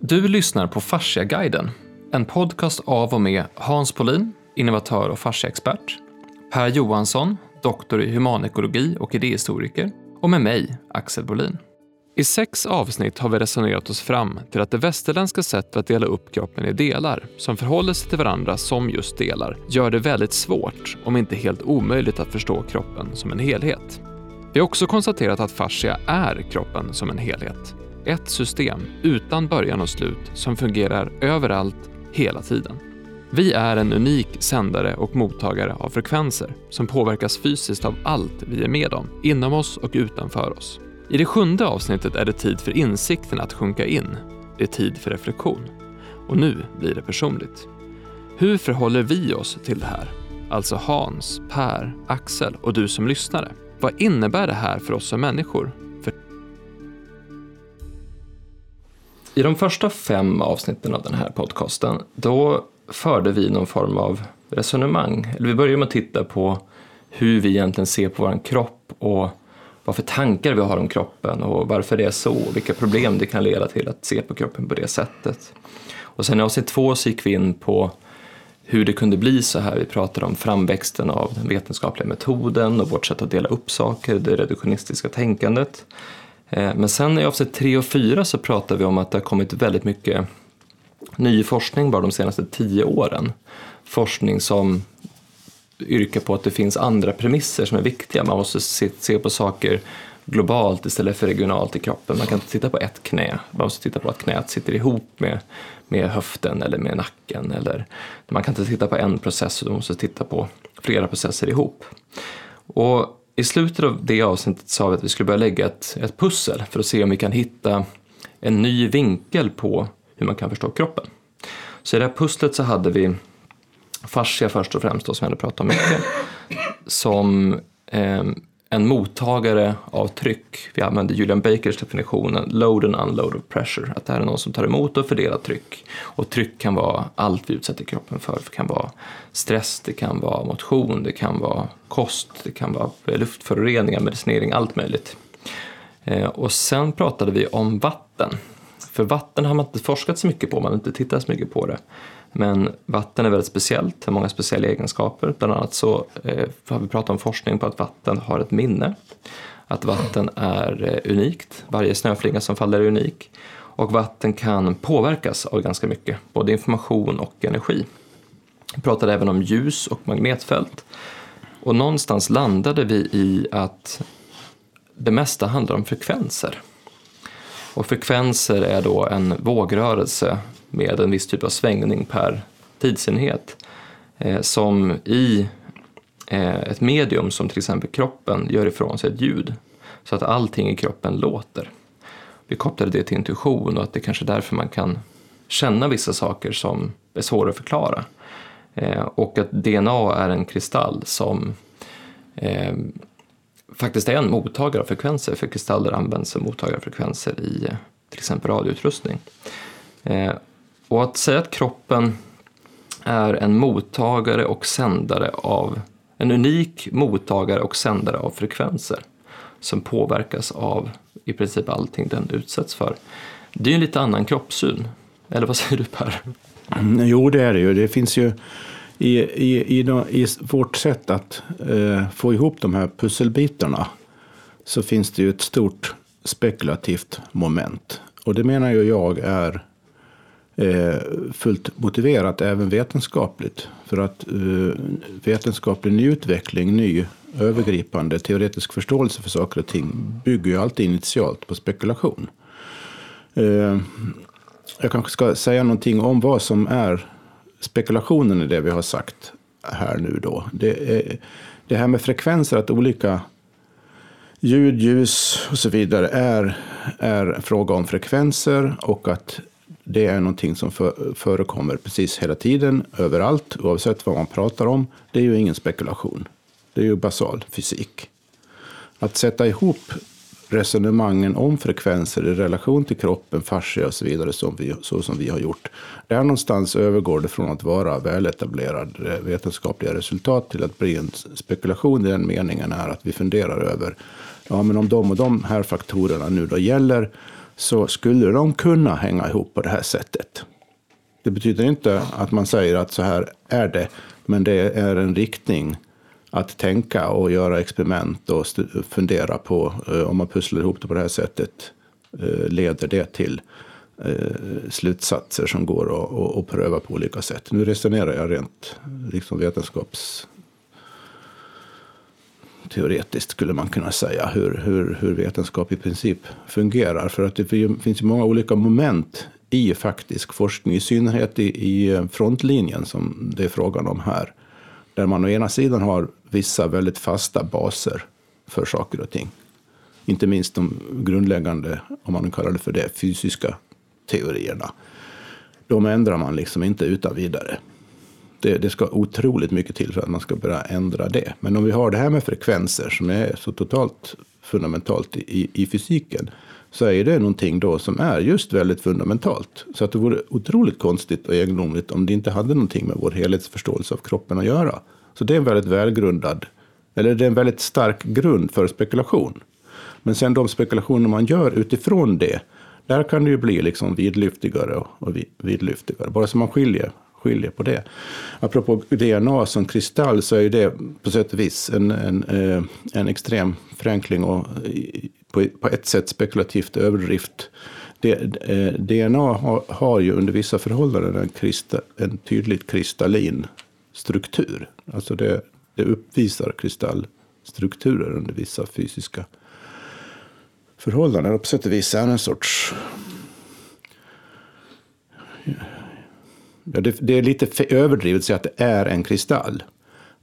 Du lyssnar på Fasciaguiden, en podcast av och med Hans Polin, innovatör och fasciaexpert, Per Johansson, doktor i humanekologi och idéhistoriker, och med mig, Axel Bolin. I sex avsnitt har vi resonerat oss fram till att det västerländska sättet att dela upp kroppen i delar, som förhåller sig till varandra som just delar, gör det väldigt svårt, om inte helt omöjligt att förstå kroppen som en helhet. Vi har också konstaterat att fascia är kroppen som en helhet. Ett system utan början och slut som fungerar överallt, hela tiden. Vi är en unik sändare och mottagare av frekvenser som påverkas fysiskt av allt vi är med om, inom oss och utanför oss. I det sjunde avsnittet är det tid för insikten att sjunka in. Det är tid för reflektion. Och nu blir det personligt. Hur förhåller vi oss till det här? Alltså Hans, Per, Axel och du som lyssnare. Vad innebär det här för oss som människor? I de första fem avsnitten av den här podcasten, då förde vi någon form av resonemang. Eller vi började med att titta på hur vi egentligen ser på vår kropp och vad för tankar vi har om kroppen och varför det är så, och vilka problem det kan leda till att se på kroppen på det sättet. Och sen i avsnitt två så gick vi in på hur det kunde bli så här. Vi pratade om framväxten av den vetenskapliga metoden och vårt sätt att dela upp saker, det reduktionistiska tänkandet. Eh, men sen i avsnitt tre och fyra så pratar vi om att det har kommit väldigt mycket ny forskning bara de senaste tio åren. Forskning som yrkar på att det finns andra premisser som är viktiga. Man måste se, på saker globalt istället för regionalt i kroppen. Man kan inte titta på ett knä, man måste titta på att knät sitter ihop med, med höften eller med nacken. Eller, man kan inte titta på en process, man måste titta på flera processer ihop. Och i slutet av det avsnittet sa vi att vi skulle börja lägga ett, ett pussel för att se om vi kan hitta en ny vinkel på hur man kan förstå kroppen. Så i det här pusslet så hade vi fascia först och främst, då, som jag hade pratat om mycket, som eh, en mottagare av tryck. Vi använder Julian Bakers definition, load and unload of pressure, att det här är någon som tar emot och fördelar tryck. Och tryck kan vara allt vi utsätter kroppen för. Det kan vara stress, det kan vara motion, det kan vara kost, det kan vara luftföroreningar, medicinering, allt möjligt. Eh, och sen pratade vi om vatten. För vatten har man inte forskat så mycket på, man har inte tittat så mycket på det. Men vatten är väldigt speciellt, har många speciella egenskaper. Bland annat så eh, har vi pratat om forskning på att vatten har ett minne. Att vatten är eh, unikt, varje snöflinga som faller är unik. Och vatten kan påverkas av ganska mycket, både information och energi. Vi pratade även om ljus och magnetfält. Och någonstans landade vi i att det mesta handlar om frekvenser. Och frekvenser är då en vågrörelse med en viss typ av svängning per tidsenhet eh, som i eh, ett medium som till exempel kroppen gör ifrån sig ett ljud så att allting i kroppen låter. Vi kopplade det till intuition och att det kanske är därför man kan känna vissa saker som är svåra att förklara. Eh, och att DNA är en kristall som eh, faktiskt är en mottagare av frekvenser, för kristaller används som mottagare av frekvenser i eh, till exempel radioutrustning. Eh, och att säga att kroppen är en mottagare och sändare av en unik mottagare och sändare av frekvenser som påverkas av i princip allting den utsätts för. Det är ju en lite annan kroppssyn. Eller vad säger du Per? Mm, jo, det är det ju. Det finns ju i, i, i, i vårt sätt att eh, få ihop de här pusselbitarna så finns det ju ett stort spekulativt moment. Och det menar ju jag är eh, fullt motiverat även vetenskapligt. För att eh, vetenskaplig nyutveckling, ny övergripande teoretisk förståelse för saker och ting bygger ju alltid initialt på spekulation. Eh, jag kanske ska säga någonting om vad som är spekulationen i det vi har sagt här nu då. Det, är, det här med frekvenser, att olika ljud, ljus och så vidare är, är fråga om frekvenser och att det är någonting som för, förekommer precis hela tiden, överallt, oavsett vad man pratar om. Det är ju ingen spekulation. Det är ju basal fysik. Att sätta ihop resonemangen om frekvenser i relation till kroppen, fascia och så vidare, som vi, så som vi har gjort. Där någonstans övergår det från att vara väletablerade eh, vetenskapliga resultat till att bli en spekulation i den meningen är att vi funderar över, ja men om de och de här faktorerna nu då gäller, så skulle de kunna hänga ihop på det här sättet. Det betyder inte att man säger att så här är det, men det är en riktning att tänka och göra experiment och fundera på eh, om man pusslar ihop det på det här sättet, eh, leder det till eh, slutsatser som går att, att pröva på olika sätt. Nu resonerar jag rent liksom vetenskaps teoretiskt skulle man kunna säga hur, hur, hur vetenskap i princip fungerar. För att det finns ju många olika moment i faktisk forskning, i synnerhet i, i frontlinjen som det är frågan om här. Där man å ena sidan har vissa väldigt fasta baser för saker och ting. Inte minst de grundläggande, om man kallar det för det, fysiska teorierna. De ändrar man liksom inte utan vidare. Det, det, ska otroligt mycket till för att man ska börja ändra det. Men om vi har det här med frekvenser som är så totalt fundamentalt i, i fysiken så är det någonting då som är just väldigt fundamentalt. Så att det vore otroligt konstigt och egendomligt om det inte hade någonting med vår helhetsförståelse av kroppen att göra. Så det är en väldigt välgrundad, eller det är en väldigt stark grund för spekulation. Men sen de spekulationer man gör utifrån det, där kan det ju bli liksom vidlyftigare och vidlyftigare. Bara så man skiljer, skiljer på det. Apropå DNA som kristall så är ju det på sätt och vis en, en, eh, en extrem förenkling och eh, på ett sätt spekulativt överdrift. DNA eh, har, har ju under vissa förhållanden en, krista, en tydligt kristallin struktur. Alltså det, det uppvisar kristallstrukturer under vissa fysiska förhållanden. Och på sätt och vis är en sorts... Ja, det, det, är lite överdrivet att säga att det är en kristall.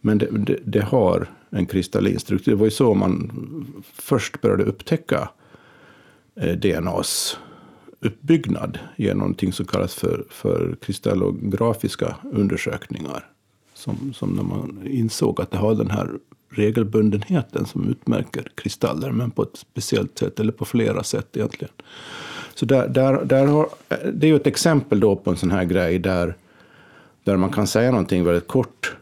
Men det, det, det, har en kristallin struktur. Det var ju så man först började upptäcka eh, DNAs uppbyggnad genom någonting som kallas för, för kristallografiska undersökningar. Som, som när man insåg att det har den här regelbundenheten som utmärker kristaller, men på ett speciellt sätt, eller på flera sätt egentligen. Så där, där, där har, det är ju ett exempel då på en sån här grej där, där man kan säga någonting väldigt kort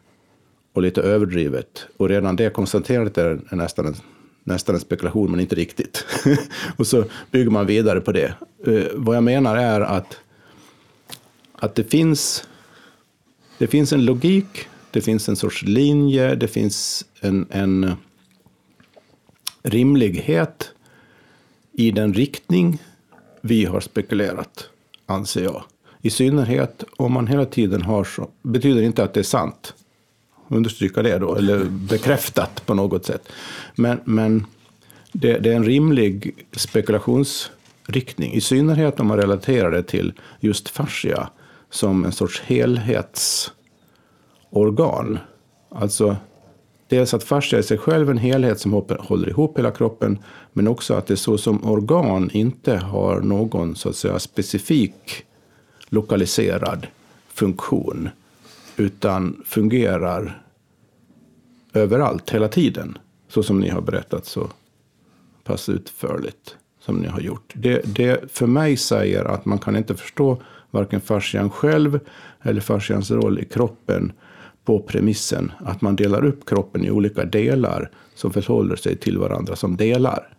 och lite överdrivet. Och redan det konstaterandet är nästan en, nästan en spekulation, men inte riktigt. och så bygger man vidare på det. Uh, vad jag menar är att, att det, finns, det finns en logik, det finns en sorts linje, det finns en, en rimlighet i den riktning vi har spekulerat, anser jag. I synnerhet om man hela tiden har så, betyder inte att det är sant understryka det då, eller bekräftat på något sätt. Men, men det, det är en rimlig spekulationsriktning, i synnerhet om man relaterar det till just fascia som en sorts helhetsorgan. Alltså dels att fascia är sig själv en helhet som håller ihop hela kroppen, men också att det så som organ inte har någon så att säga specifik lokaliserad funktion utan fungerar överallt, hela tiden. Så som ni har berättat så pass utförligt som ni har gjort. Det, det för mig säger att man kan inte förstå varken fascian själv eller fascians roll i kroppen på premissen att man delar upp kroppen i olika delar som förhåller sig till varandra som delar.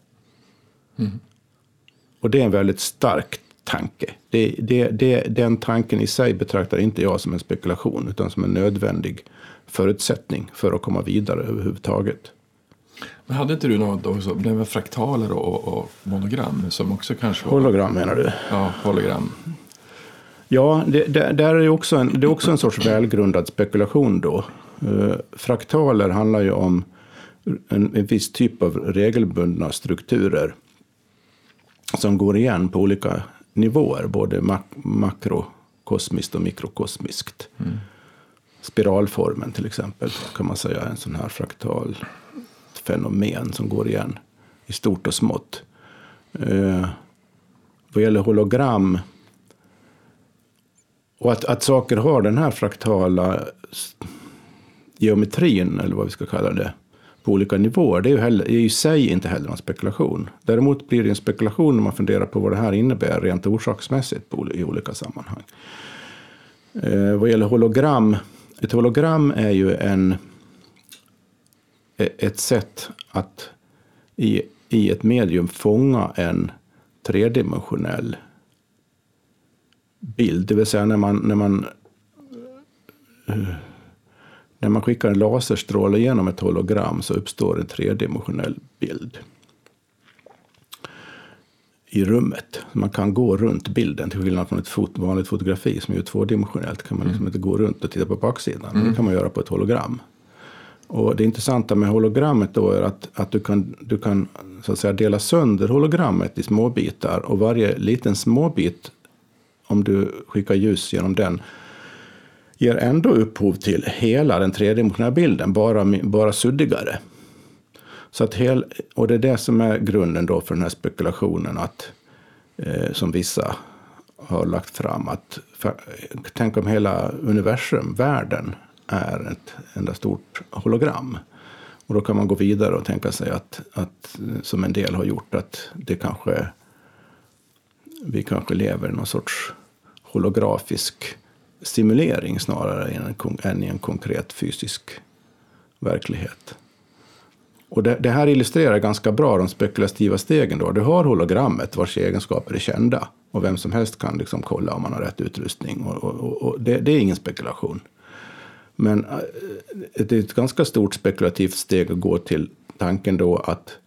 Mm. Och det är en väldigt stark tanke. Det, det, det, den tanken i sig betraktar inte jag som en spekulation, utan som en nödvändig förutsättning för att komma vidare överhuvudtaget. Men hade inte du något också, det med fraktaler och, och monogram som också kanske var... Hologram menar du? Ja, hologram. Ja, det, det, där är också en, det är också en sorts välgrundad spekulation då. Uh, fraktaler handlar ju om en, en viss typ av regelbundna strukturer som går igen på olika nivåer, både mak makrokosmiskt och mikrokosmiskt. Mm. Spiralformen till exempel kan man säga är en sån här fraktal fenomen som går igen i stort och smått. Eh, vad gäller hologram och att, att saker har den här fraktala geometrin, eller vad vi ska kalla det, på olika nivåer, det är ju, heller, är i sig inte heller en spekulation. Däremot blir det en spekulation när man funderar på vad det här innebär rent orsaksmässigt på, i olika sammanhang. Eh, vad gäller hologram, ett hologram är ju en, e-, ett sätt att i, i ett medium fånga en tredimensionell bild. Det vill säga när man, när man, eh, när man skickar en laserstråle genom ett hologram så uppstår en tredimensionell bild i rummet. Man kan gå runt bilden, till skillnad från ett fot vanligt fotografi som är tvådimensionellt. kan man liksom inte gå runt och titta på baksidan. Mm. Det kan man göra på ett hologram. Och det intressanta med hologrammet då är att, att du kan, du kan så att säga, dela sönder hologrammet i små bitar och varje liten småbit, om du skickar ljus genom den, ger ändå upphov till hela den tredimensionella bilden, bara, bara suddigare. Så att hel, och det är det som är grunden då för den här spekulationen att, eh, som vissa har lagt fram. att för, Tänk om hela universum, världen, är ett enda stort hologram. Och då kan man gå vidare och tänka sig att, att som en del har gjort, att det kanske, vi kanske lever i någon sorts holografisk simulering snarare än, en, än i en konkret fysisk verklighet. Och det, det, här illustrerar ganska bra de spekulativa stegen. Då. Du har hologrammet vars egenskaper är kända och vem som helst kan liksom kolla om man har rätt utrustning. Och, och, och det, det, är ingen spekulation. Men eh, det är ett ganska stort spekulativt steg att gå till tanken då att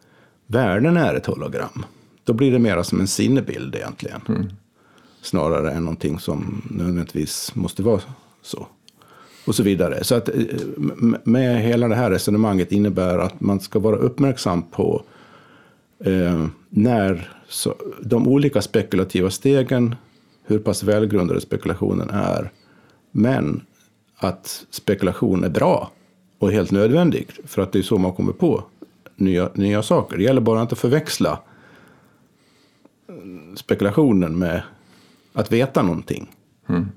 världen är ett hologram. Då blir det mera som en sinnebild egentligen. Mm. Snarare än någonting som nödvändigtvis måste vara så och så vidare. Så att eh, med hela det här resonemanget innebär att man ska vara uppmärksam på eh, när så, de olika spekulativa stegen, hur pass välgrundade spekulationen är, men att spekulation är bra och helt nödvändigt. för att det är så man kommer på nya, nya saker. Det gäller bara inte att förväxla eh, spekulationen med att veta någonting. Mm.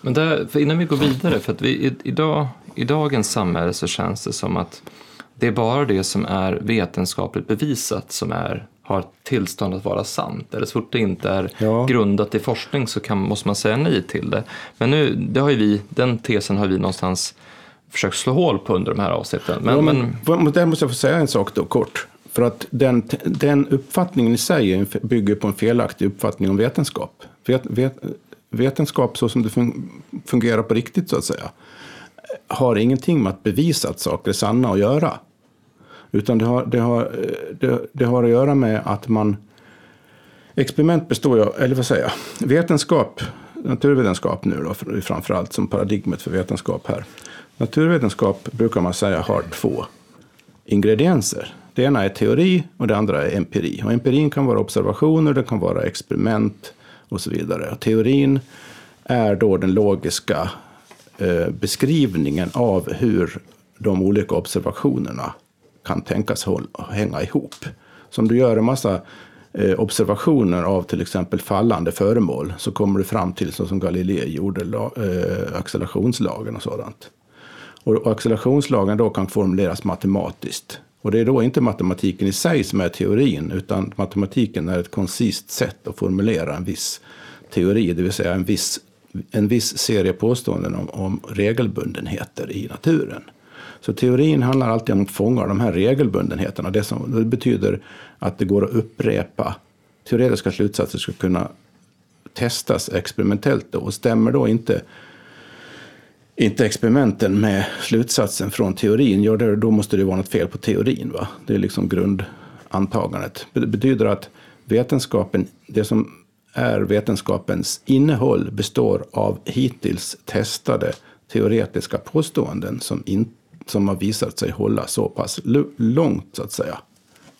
Men där, för innan vi går vidare, för att vi, i, idag, i dagens samhälle så känns det som att det är bara det som är vetenskapligt bevisat som är, har tillstånd att vara sant. Eller så fort det inte är ja. grundat i forskning så kan, måste man säga nej till det. Men nu, det har vi, den tesen har vi någonstans försökt slå hål på under de här avsnitten. Men, ja, men, men... Där måste jag få säga en sak då kort. För att den, den uppfattningen i sig bygger på en felaktig uppfattning om vetenskap. Vet, vet, vetenskap så som det fungerar på riktigt så att säga har ingenting med att bevisa att saker är sanna att göra. Utan det har, det har, det, det har att göra med att man... Experiment består ju eller vad säger jag, vetenskap, naturvetenskap nu då framförallt som paradigmet för vetenskap här. Naturvetenskap brukar man säga har två ingredienser. Det ena är teori och det andra är empiri. Och empirin kan vara observationer, det kan vara experiment, och så vidare. Och teorin är då den logiska eh, beskrivningen av hur de olika observationerna kan tänkas hålla, hänga ihop. Så om du gör en massa eh, observationer av till exempel fallande föremål så kommer du fram till, så som Galilei gjorde, la, eh, accelerationslagen och sådant. Och, och accelerationslagen då kan formuleras matematiskt. Och det är då inte matematiken i sig som är teorin, utan matematiken är ett koncist sätt att formulera en viss teori, det vill säga en viss, en viss serie påståenden om, om regelbundenheter i naturen. Så teorin handlar alltid om att fånga de här regelbundenheterna. Det, som, det betyder att det går att upprepa. Teoretiska slutsatser ska kunna testas experimentellt. Då. Och stämmer då inte inte experimenten med slutsatsen från teorin, ja, då måste det vara något fel på teorin. Va? Det är liksom grundantagandet. Det betyder att vetenskapen, det som är vetenskapens innehåll består av hittills testade teoretiska påståenden som, in, som har visat sig hålla så pass långt, så att säga.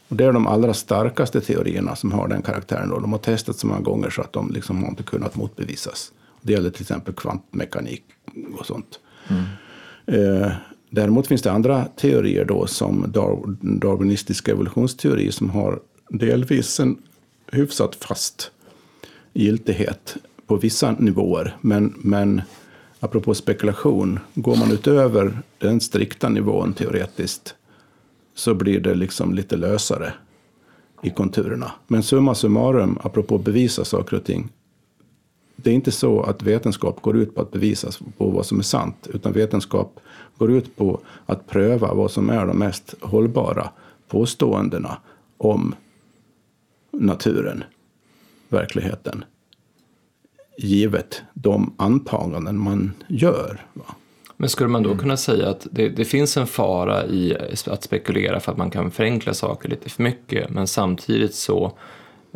Och det är de allra starkaste teorierna som har den karaktären. Då. De har testats så många gånger så att de liksom har inte kunnat motbevisas. Det gäller till exempel kvantmekanik och sånt. Mm. Eh, däremot finns det andra teorier då som darwinistisk evolutionsteori som har delvis en hyfsat fast giltighet på vissa nivåer. Men, men apropå spekulation, går man utöver den strikta nivån teoretiskt så blir det liksom lite lösare i konturerna. Men summa summarum, apropå bevisa saker och ting, det är inte så att vetenskap går ut på att bevisa på vad som är sant, utan vetenskap går ut på att pröva vad som är de mest hållbara påståendena om naturen. verkligheten. Givet de antaganden man gör. Va? Men skulle man då kunna säga att det, det, finns en fara i att spekulera för att man kan förenkla saker lite för mycket, men samtidigt så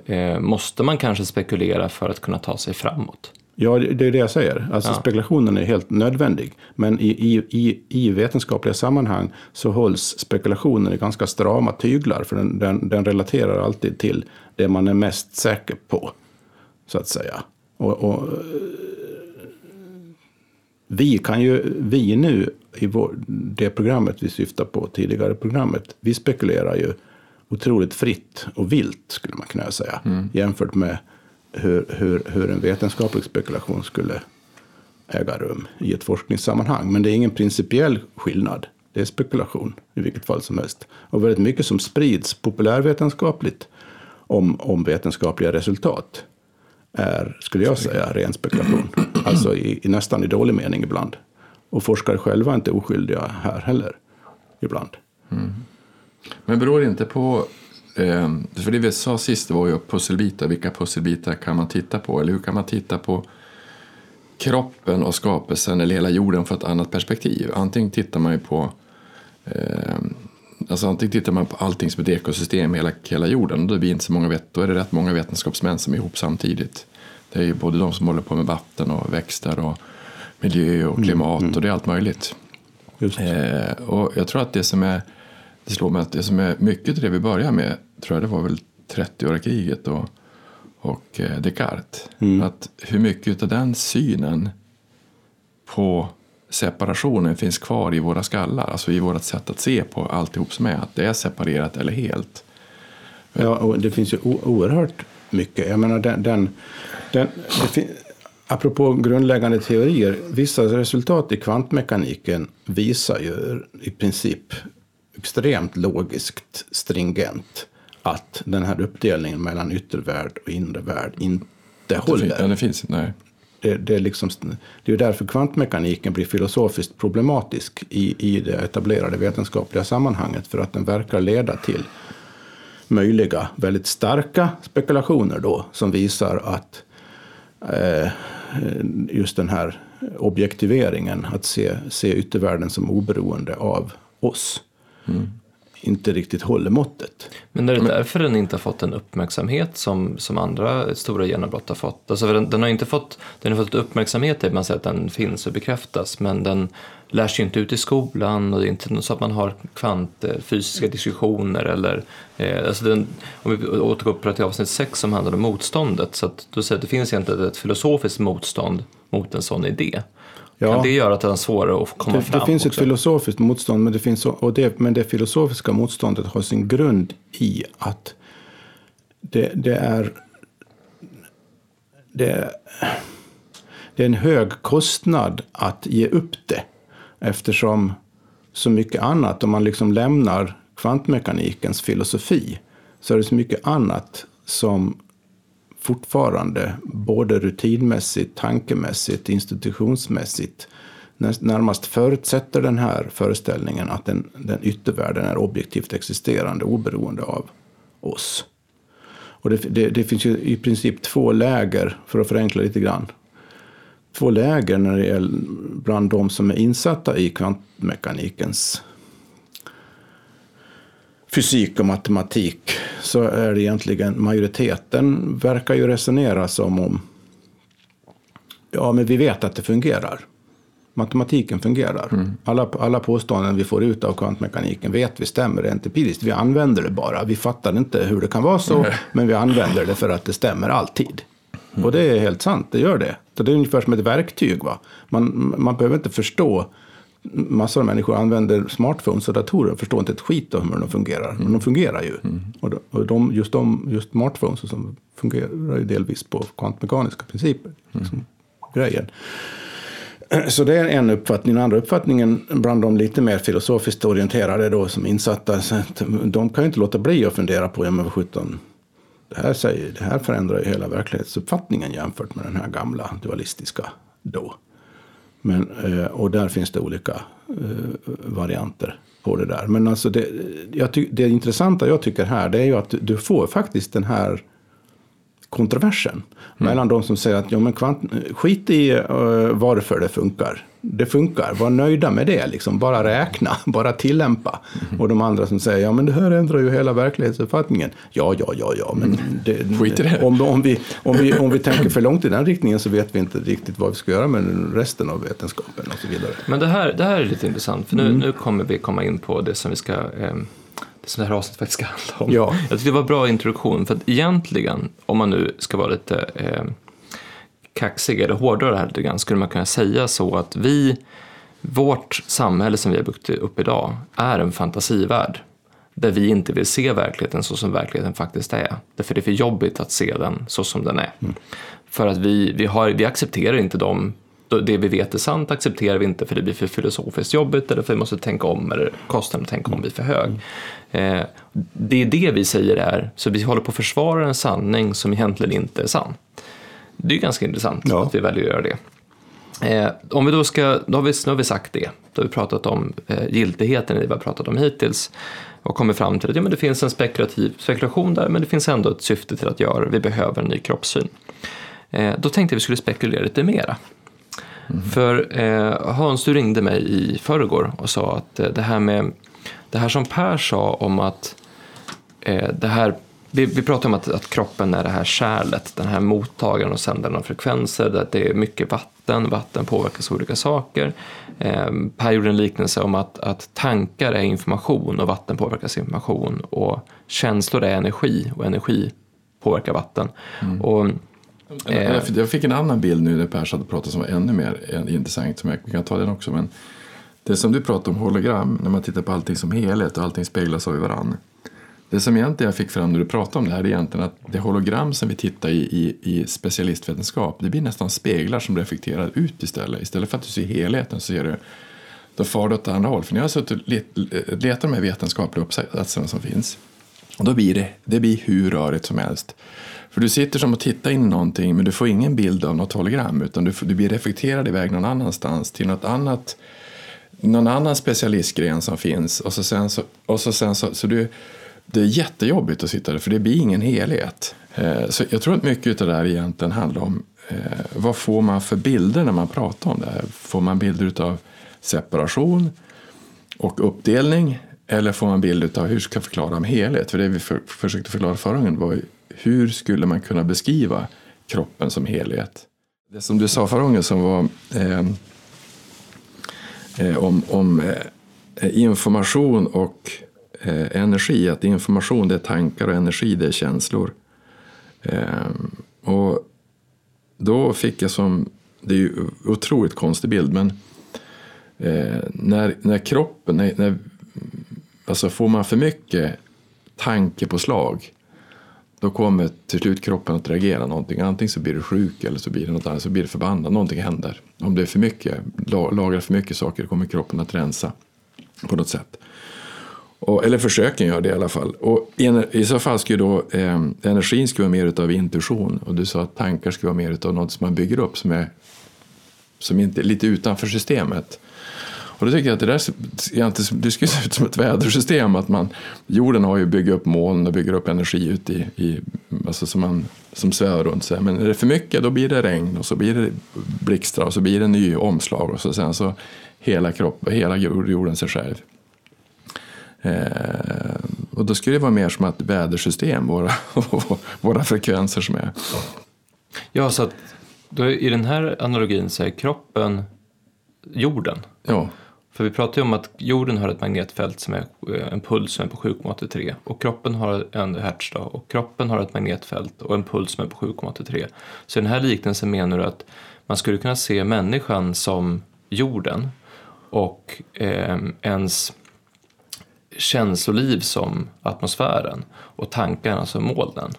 eh, måste man kanske spekulera för att kunna ta sig framåt? Ja, det är det jag säger. Alltså ja. spekulationen är helt nödvändig. Men i, i, i vetenskapliga sammanhang så hålls spekulationen i ganska strama tyglar. För den, den, den, relaterar alltid till det man är mest säker på. Så att säga. Och, och vi kan ju, vi nu i vår, det programmet vi syftar på, tidigare programmet, vi spekulerar ju otroligt fritt och vilt skulle man kunna säga. Mm. Jämfört med hur, hur, hur en vetenskaplig spekulation skulle äga rum i ett forskningssammanhang. Men det är ingen principiell skillnad. Det är spekulation i vilket fall som helst. Och väldigt mycket som sprids populärvetenskapligt om, om vetenskapliga resultat är, skulle jag säga, ren spekulation. Alltså i, i nästan i dålig mening ibland. Och forskare själva är inte oskyldiga här heller, ibland. Mm. Men beror det inte på Eh, för det vi sa sist var ju pusselbitar. Vilka pusselbitar kan man titta på? Eller hur kan man titta på kroppen och skapelsen eller hela jorden från ett annat perspektiv? Antingen tittar man ju på eh, Alltså antingen tittar man på allting som ett ekosystem, hela, hela jorden, och då, är inte så många, då är det rätt många vetenskapsmän som är ihop samtidigt. Det är ju både de som håller på med vatten och växter och miljö och klimat mm, mm. och det är allt möjligt. Eh, och jag tror att det som är det slår mig att det som är mycket det vi börjar med, tror jag det var väl 30-åriga kriget och, och eh, Descartes. Mm. Att hur mycket av den synen på separationen finns kvar i våra skallar, alltså i vårt sätt att se på alltihop som är, att det är separerat eller helt. Ja, och det finns ju oerhört mycket. Jag menar, den, den, den apropå grundläggande teorier, vissa resultat i kvantmekaniken visar ju i princip extremt logiskt stringent att den här uppdelningen mellan yttervärld och inre värld inte det håller. Den finns nej. Det, det, är liksom, det är därför kvantmekaniken blir filosofiskt problematisk i, i det etablerade vetenskapliga sammanhanget. För att den verkar leda till möjliga, väldigt starka spekulationer då, som visar att eh, just den här objektiveringen, att se, se yttervärlden som oberoende av oss, mm. inte riktigt håller måttet. Men är det därför den inte har fått den uppmärksamhet som, som andra stora genombrott har fått? Alltså den, den, har inte fått, den har fått uppmärksamhet i man säger att den finns och bekräftas, men den lärs ju inte ut i skolan och det är inte så att man har kvantfysiska diskussioner eller eh, alltså den, om vi återgår till avsnitt 6 som handlar om motståndet så att då säger att det finns egentligen ett filosofiskt motstånd mot en sån idé. Ja. Kan det göra att den är svårare att komma det, fram? Det finns också? ett filosofiskt motstånd, men det, finns, och det, men det filosofiska motståndet har sin grund i att det, det är det, det är en hög kostnad att ge upp det. Eftersom så mycket annat, om man liksom lämnar kvantmekanikens filosofi, så är det så mycket annat som fortfarande både rutinmässigt, tankemässigt, institutionsmässigt närmast förutsätter den här föreställningen att den, den yttervärlden är objektivt existerande oberoende av oss. Och det, det, det, finns ju i princip två läger, för att förenkla lite grann. Två läger när det gäller bland de som är insatta i kvantmekanikens fysik och matematik så är det egentligen majoriteten verkar ju resonera som om ja, men vi vet att det fungerar. Matematiken fungerar. Mm. Alla, alla påståenden vi får ut av kvantmekaniken vet vi stämmer rent empiriskt. Vi använder det bara. Vi fattar inte hur det kan vara så, mm. men vi använder det för att det stämmer alltid. Mm. Och det är helt sant, det gör det. Så det är ungefär som ett verktyg. Va? Man, man behöver inte förstå massor av människor använder smartphones och datorer och förstår inte ett skit om hur de fungerar. Mm. Men de fungerar ju. Mm. Och, de, just, de, just smartphones som fungerar ju delvis på kvantmekaniska principer. Mm. Liksom, grejen. Så det är en uppfattning. Den andra uppfattningen bland de lite mer filosofiskt orienterade då som insatta, de kan ju inte låta bli att fundera på, ja men vad sjutton, det här, säger, det här förändrar ju hela verklighetsuppfattningen jämfört med den här gamla dualistiska då. Men, eh, och där finns det olika eh, varianter på det där. Men alltså det, jag det intressanta jag tycker här det är ju att du får faktiskt den här kontroversen Mm. mellan de som säger att ja, men kvant, skit i uh, varför det funkar. Det funkar, var nöjda med det, liksom. bara räkna, bara tillämpa. Mm. Och de andra som säger ja men det här ändrar ju hela verklighetsuppfattningen. Ja, ja, ja, ja, men det, Mm. Skit i det. Om, om, vi, om, vi, om vi tänker för långt i den riktningen så vet vi inte riktigt vad vi ska göra med resten av vetenskapen och så vidare. Men det här, det här är lite intressant, för nu, Mm. nu kommer vi komma in på det som vi ska ehm, det som det här avsnittet faktiskt ska handla om. Ja. Jag tyckte det var en bra introduktion, för att egentligen, om man nu ska vara lite eh, kaxig eller hårdare det här lite grann, skulle man kunna säga så att vi, vårt samhälle som vi har byggt upp idag, är en fantasivärld. Där vi inte vill se verkligheten så som verkligheten faktiskt är. Därför det är för jobbigt att se den så som den är. För att vi, vi, har, vi accepterar inte dem det vi vet är sant accepterar vi inte för det blir för filosofiskt jobbigt eller för vi måste tänka om eller kostnaden att tänka om blir för hög. Eh, det är det vi säger är, så vi håller på att försvara en sanning som egentligen inte är sann. Det är ganska intressant Ja. att vi väljer att göra det. Eh, om vi då ska, då har vi, nu har vi sagt det, då har vi pratat om eh, giltigheten i det vi har pratat om hittills och kommit fram till att ja, men det finns en spekulativ spekulation där men det finns ändå ett syfte till att göra vi behöver en ny kroppssyn. Eh, då tänkte jag vi skulle spekulera lite mera. För eh, Hans, du ringde mig i förrgår och sa att eh, det här med det här som Per sa om att eh, det här vi, vi pratar om att, att kroppen är det här kärlet, den här mottagaren och sändaren av frekvenser, där det är mycket vatten, vatten påverkas av olika saker. Eh, per gjorde en liknelse om att, att tankar är information och vatten påverkas information och känslor är energi och energi påverkar vatten. Och, eh, Jag fick- en annan bild nu när Per hade pratat som var ännu mer eh, intressant. Som jag vi kan ta den också. Men det som du pratar om hologram, när man tittar på allting som helhet och allting speglas av varandra. Det som egentligen jag fick fram när du pratade om det här är egentligen att det hologram som vi tittar i, i, i specialistvetenskap det blir nästan speglar som reflekterar ut istället. Istället för att du ser helheten så ser du då far det åt andra håll. För när jag har suttit och let, letat de här vetenskapliga uppsatserna som finns och då blir det, det blir hur rörigt som helst. För du sitter som och tittar in i någonting men du får ingen bild av något hologram utan du, får, du blir reflekterad iväg någon annanstans till något annat någon annan specialistgren som finns och så sen så, och så, sen så, så du, det är jättejobbigt att sitta där för det blir ingen helhet. Eh, så jag tror att mycket av det här egentligen handlar om eh, vad får man för bilder när man pratar om det här? Får man bilder av separation och uppdelning eller får man bild av hur ska jag förklara om helhet? För det vi för, försökte förklara förra gången var ju, hur skulle man kunna beskriva kroppen som helhet? Det som du sa förra gången som var eh, eh om, om eh, information och eh, energi. Att information det är tankar och energi det är känslor. Eh, och då fick jag som, det är ju otroligt konstig bild, men eh, när, när kroppen, när, när, alltså får man för mycket tanke på slag då kommer till slut kroppen att reagera någonting. Antingen så blir du sjuk eller så blir det något annat, så blir du förbannad. Någonting händer. Om det är för mycket, lagrar för mycket saker kommer kroppen att rensa på något sätt. Och, eller försöken gör det i alla fall. Och i, i så fall skulle då eh, energin skulle vara mer utav intuition och du sa att tankar skulle vara mer utav något som man bygger upp som är som inte är lite utanför systemet. Och då tycker jag att det där egentligen, det skulle se ut som ett vädersystem. Att man, jorden har ju byggt upp moln och bygger upp energi ut i, i alltså som, man, som svävar runt sig. Men är det för mycket då blir det regn och så blir det blixtar och så blir det ny omslag och så sen så hela kroppen, hela jorden sig själv. Eh, och då skulle det vara mer som ett vädersystem, våra, våra frekvenser som är. ja, så att då i den här analogin så är kroppen jorden. Ja, För vi pratar ju om att jorden har ett magnetfält som är eh, en puls som är på 7,83 och kroppen har en hertz då, och kroppen har ett magnetfält och en puls som är på 7,83. Så i den här liknelsen menar du att man skulle kunna se människan som jorden och eh, ens känsloliv som atmosfären och tankarna som molnen.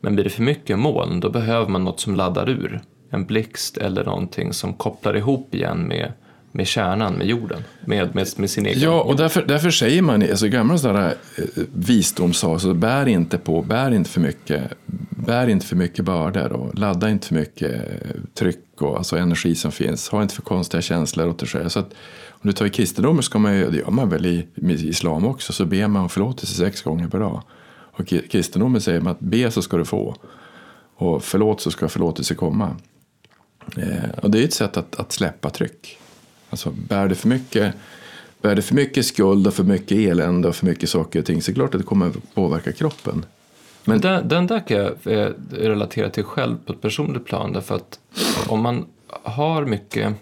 Men blir det för mycket moln då behöver man något som laddar ur. En blixt eller någonting som kopplar ihop igen med, med kärnan, med jorden, med, med, med sin egen Ja, och därför, därför säger man i alltså, gamla sådana eh, visdomssagor, så bär inte på, bär inte för mycket, bär inte för mycket bördor och ladda inte för mycket tryck och alltså energi som finns. Ha inte för konstiga känslor åt dig själv. Så att, om du tar i kristendomen ska man ju, det gör man väl i, i islam också, så ber man om förlåtelse sex gånger per dag. Och i kristendomen säger man att be så ska du få. Och förlåt så ska förlåtelse komma. Eh, och det är ett sätt att, att släppa tryck. Alltså bär det för mycket Bär det för mycket skuld och för mycket elände och för mycket saker och ting så är det klart att det kommer påverka kroppen. Men den, den där kan jag eh, relatera till själv på ett personligt plan. Därför att om man har mycket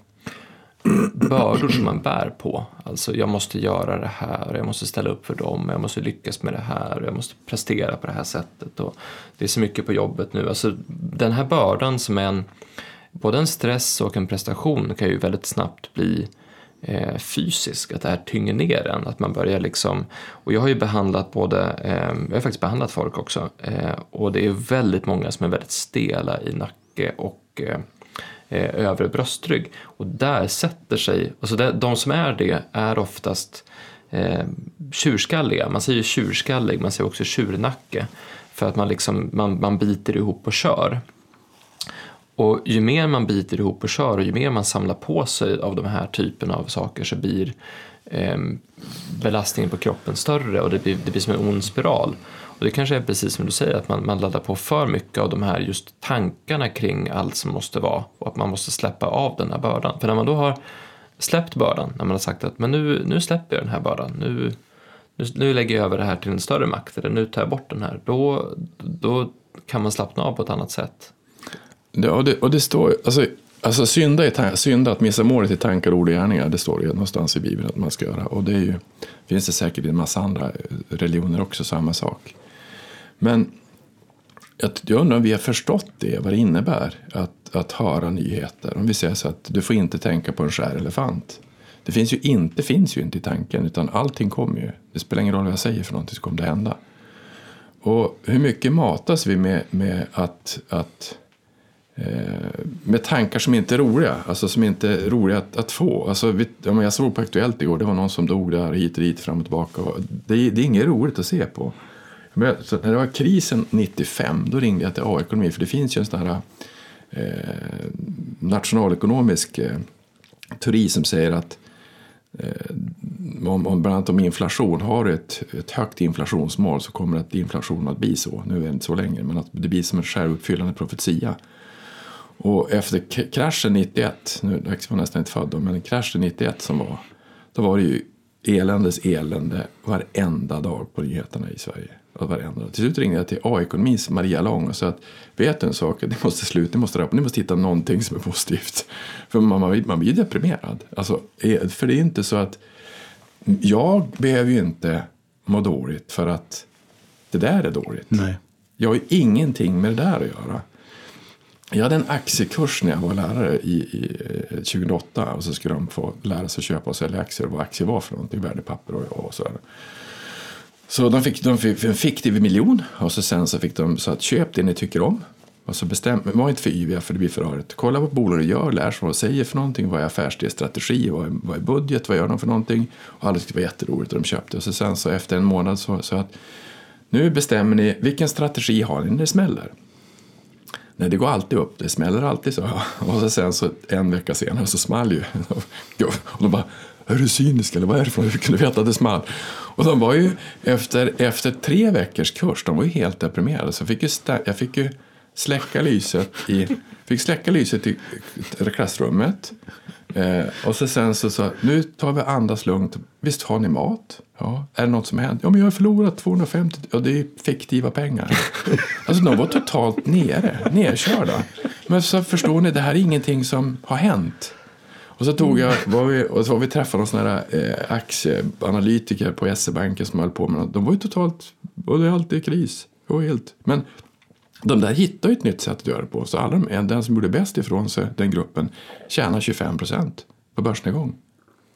bördor som man bär på. Alltså jag måste göra det här, jag måste ställa upp för dem, jag måste lyckas med det här, jag måste prestera på det här sättet. Och det är så mycket på jobbet nu. Alltså den här bördan som är en, både en stress och en prestation kan ju väldigt snabbt bli eh, fysisk, att det här tynger ner en. Att man börjar liksom, och jag har ju behandlat både, eh, jag har faktiskt behandlat folk också, eh, och det är väldigt många som är väldigt stela i nacke och eh, eh, övre bröstrygg. Och där sätter sig, alltså det, de som är det är oftast eh, tjurskalliga. Man säger tjurskallig, man säger också tjurnacke. För att man, liksom, man, man biter ihop och kör. Och ju mer man biter ihop och kör och ju mer man samlar på sig av de här typen av saker så blir eh, belastningen på kroppen större och det blir, det blir som en ond spiral. Och det kanske är precis som du säger, att man, man laddar på för mycket av de här just tankarna kring allt som måste vara och att man måste släppa av den här bördan. För när man då har släppt bördan, när man har sagt att men nu, nu släpper jag den här bördan, nu, nu, nu lägger jag över det här till en större makt eller nu tar jag bort den här, då, då kan man slappna av på ett annat sätt. Ja, och, det, och det står alltså, alltså synda, är synda, att missa målet i tankar, ord och gärningar, det står ju någonstans i Bibeln att man ska göra. Och det är ju, finns det säkert i en massa andra religioner också, samma sak. Men jag undrar om vi har förstått det, vad det innebär att, att höra nyheter. Om vi säger så att du får inte tänka på en skär elefant. Det finns ju inte, finns ju inte i tanken, utan allting kommer ju. Det spelar ingen roll vad jag säger för någonting så kommer det hända. Och hur mycket matas vi med, med att, att Eh, med tankar som inte är roliga, alltså som inte är roliga att, att få. Alltså, vi, jag såg på Aktuellt igår, det var någon som dog där hit och dit fram och tillbaka. Det, det är inget roligt att se på. Så när det var krisen 95, då ringde jag till A-ekonomi, för det finns ju en sån här eh, nationalekonomisk eh, teori som säger att eh, om, om, bland annat om inflation, har du ett, ett högt inflationsmål så kommer att inflationen att bli så, nu är det inte så länge, men att det blir som en självuppfyllande profetia. Och efter kraschen 91, nu Dax var nästan inte född då, men kraschen 91 som var, då var det ju eländes elände varenda dag på nyheterna i Sverige. Varenda. Till slut ringde jag till A-ekonomins Maria Lång och sa att vet du en sak, ni måste sluta, ni måste, ni måste hitta någonting som är positivt. För man, man, man blir deprimerad. Alltså, för det är inte så att jag behöver ju inte må dåligt för att det där är dåligt. Nej. Jag har ju ingenting med det där att göra. Jag hade en aktiekurs när jag var lärare i, i 2008 eh, och så skulle de få lära sig att köpa och sälja aktier och vad aktier var för någonting, värdepapper och, och sådär. Så de fick, de fick en fiktiv miljon och så sen så fick de så att köp det ni tycker om. Och så bestäm, var inte för yviga för det blir för rörigt. Kolla vad bolaget gör, lär sig vad de säger för någonting, vad är affärsidé, vad är, vad är budget, vad gör de för någonting. Och alla tyckte det var jätteroligt och de köpte. Och så sen så efter en månad så, så att nu bestämmer ni vilken strategi har ni när det smäller. Nej, det går alltid upp, det smäller alltid så. Och så sen så en vecka senare så small ju. Och de bara, är du cynisk eller vad är det för Hur kunde du veta att det small? Och de var ju efter, efter tre veckors kurs, de var ju helt deprimerade. Så jag fick ju, jag fick ju släcka lyset i, fick släcka lyset i klassrummet. Eh, och så sen så sa nu tar vi andas lugnt. Visst har ni mat? Ja. Är det något som har hänt? Ja, men jag har förlorat 250. Ja, det är fiktiva pengar. alltså de var totalt nere, nerkörda. Men så förstår ni, det här är ingenting som har hänt. Och så tog jag, var vi, och så var vi träffade någon sån här eh, aktieanalytiker på SE-banken som höll på med något. De var ju totalt, och det är alltid kris. Var helt, men de där hittar ju ett nytt sätt att göra det på. Så alla de, den som gjorde bäst ifrån sig, den gruppen, tjänar 25 procent på börsnedgång.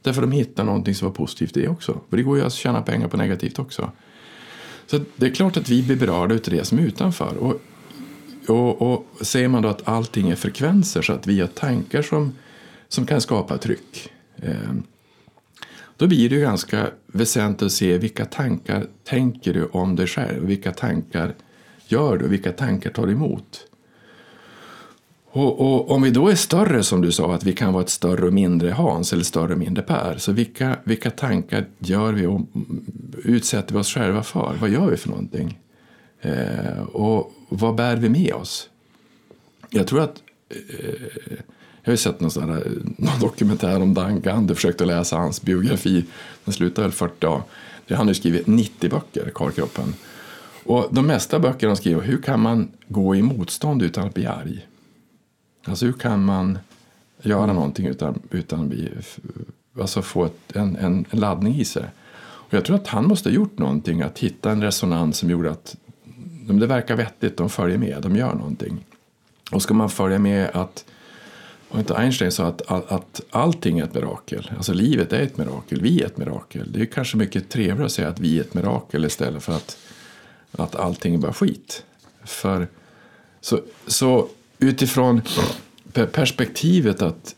Därför de hittar någonting som var positivt i det också. För det går ju att tjäna pengar på negativt också. Så det är klart att vi blir berörda av det som är utanför. Och, och, och säger man då att allting är frekvenser så att vi har tankar som, som kan skapa tryck. Eh, då blir det ganska väsentligt att se vilka tankar tänker du om dig själv. Vilka tankar gör du? Vilka tankar tar du emot? Och, och, om vi då är större, som du sa, att vi kan vara ett större och mindre Hans eller större och mindre Per. Så vilka, vilka tankar gör vi och utsätter vi oss själva för? Vad gör vi för någonting? Eh, och vad bär vi med oss? jag tror att eh, jag har ju sett någon, sån här, någon dokumentär om Dan Gandhi, försökte läsa hans biografi. Den slutar väl 40, dagar. Han har ju skrivit 90 böcker, Karlkroppen. Och de mesta böcker han skriver, hur kan man gå i motstånd utan att bli arg? Alltså hur kan man göra någonting utan, utan att bli, alltså få ett, en, en, en laddning i sig? Och jag tror att han måste ha gjort någonting, att hitta en resonans som gjorde att det verkar vettigt, de följer med, de gör någonting. Och ska man följa med att och inte Einstein sa att, att allting är ett mirakel. Alltså livet är ett mirakel, vi är ett mirakel. Det är kanske mycket trevligare att säga att vi är ett mirakel istället för att, att allting är bara skit. För, så, så utifrån perspektivet att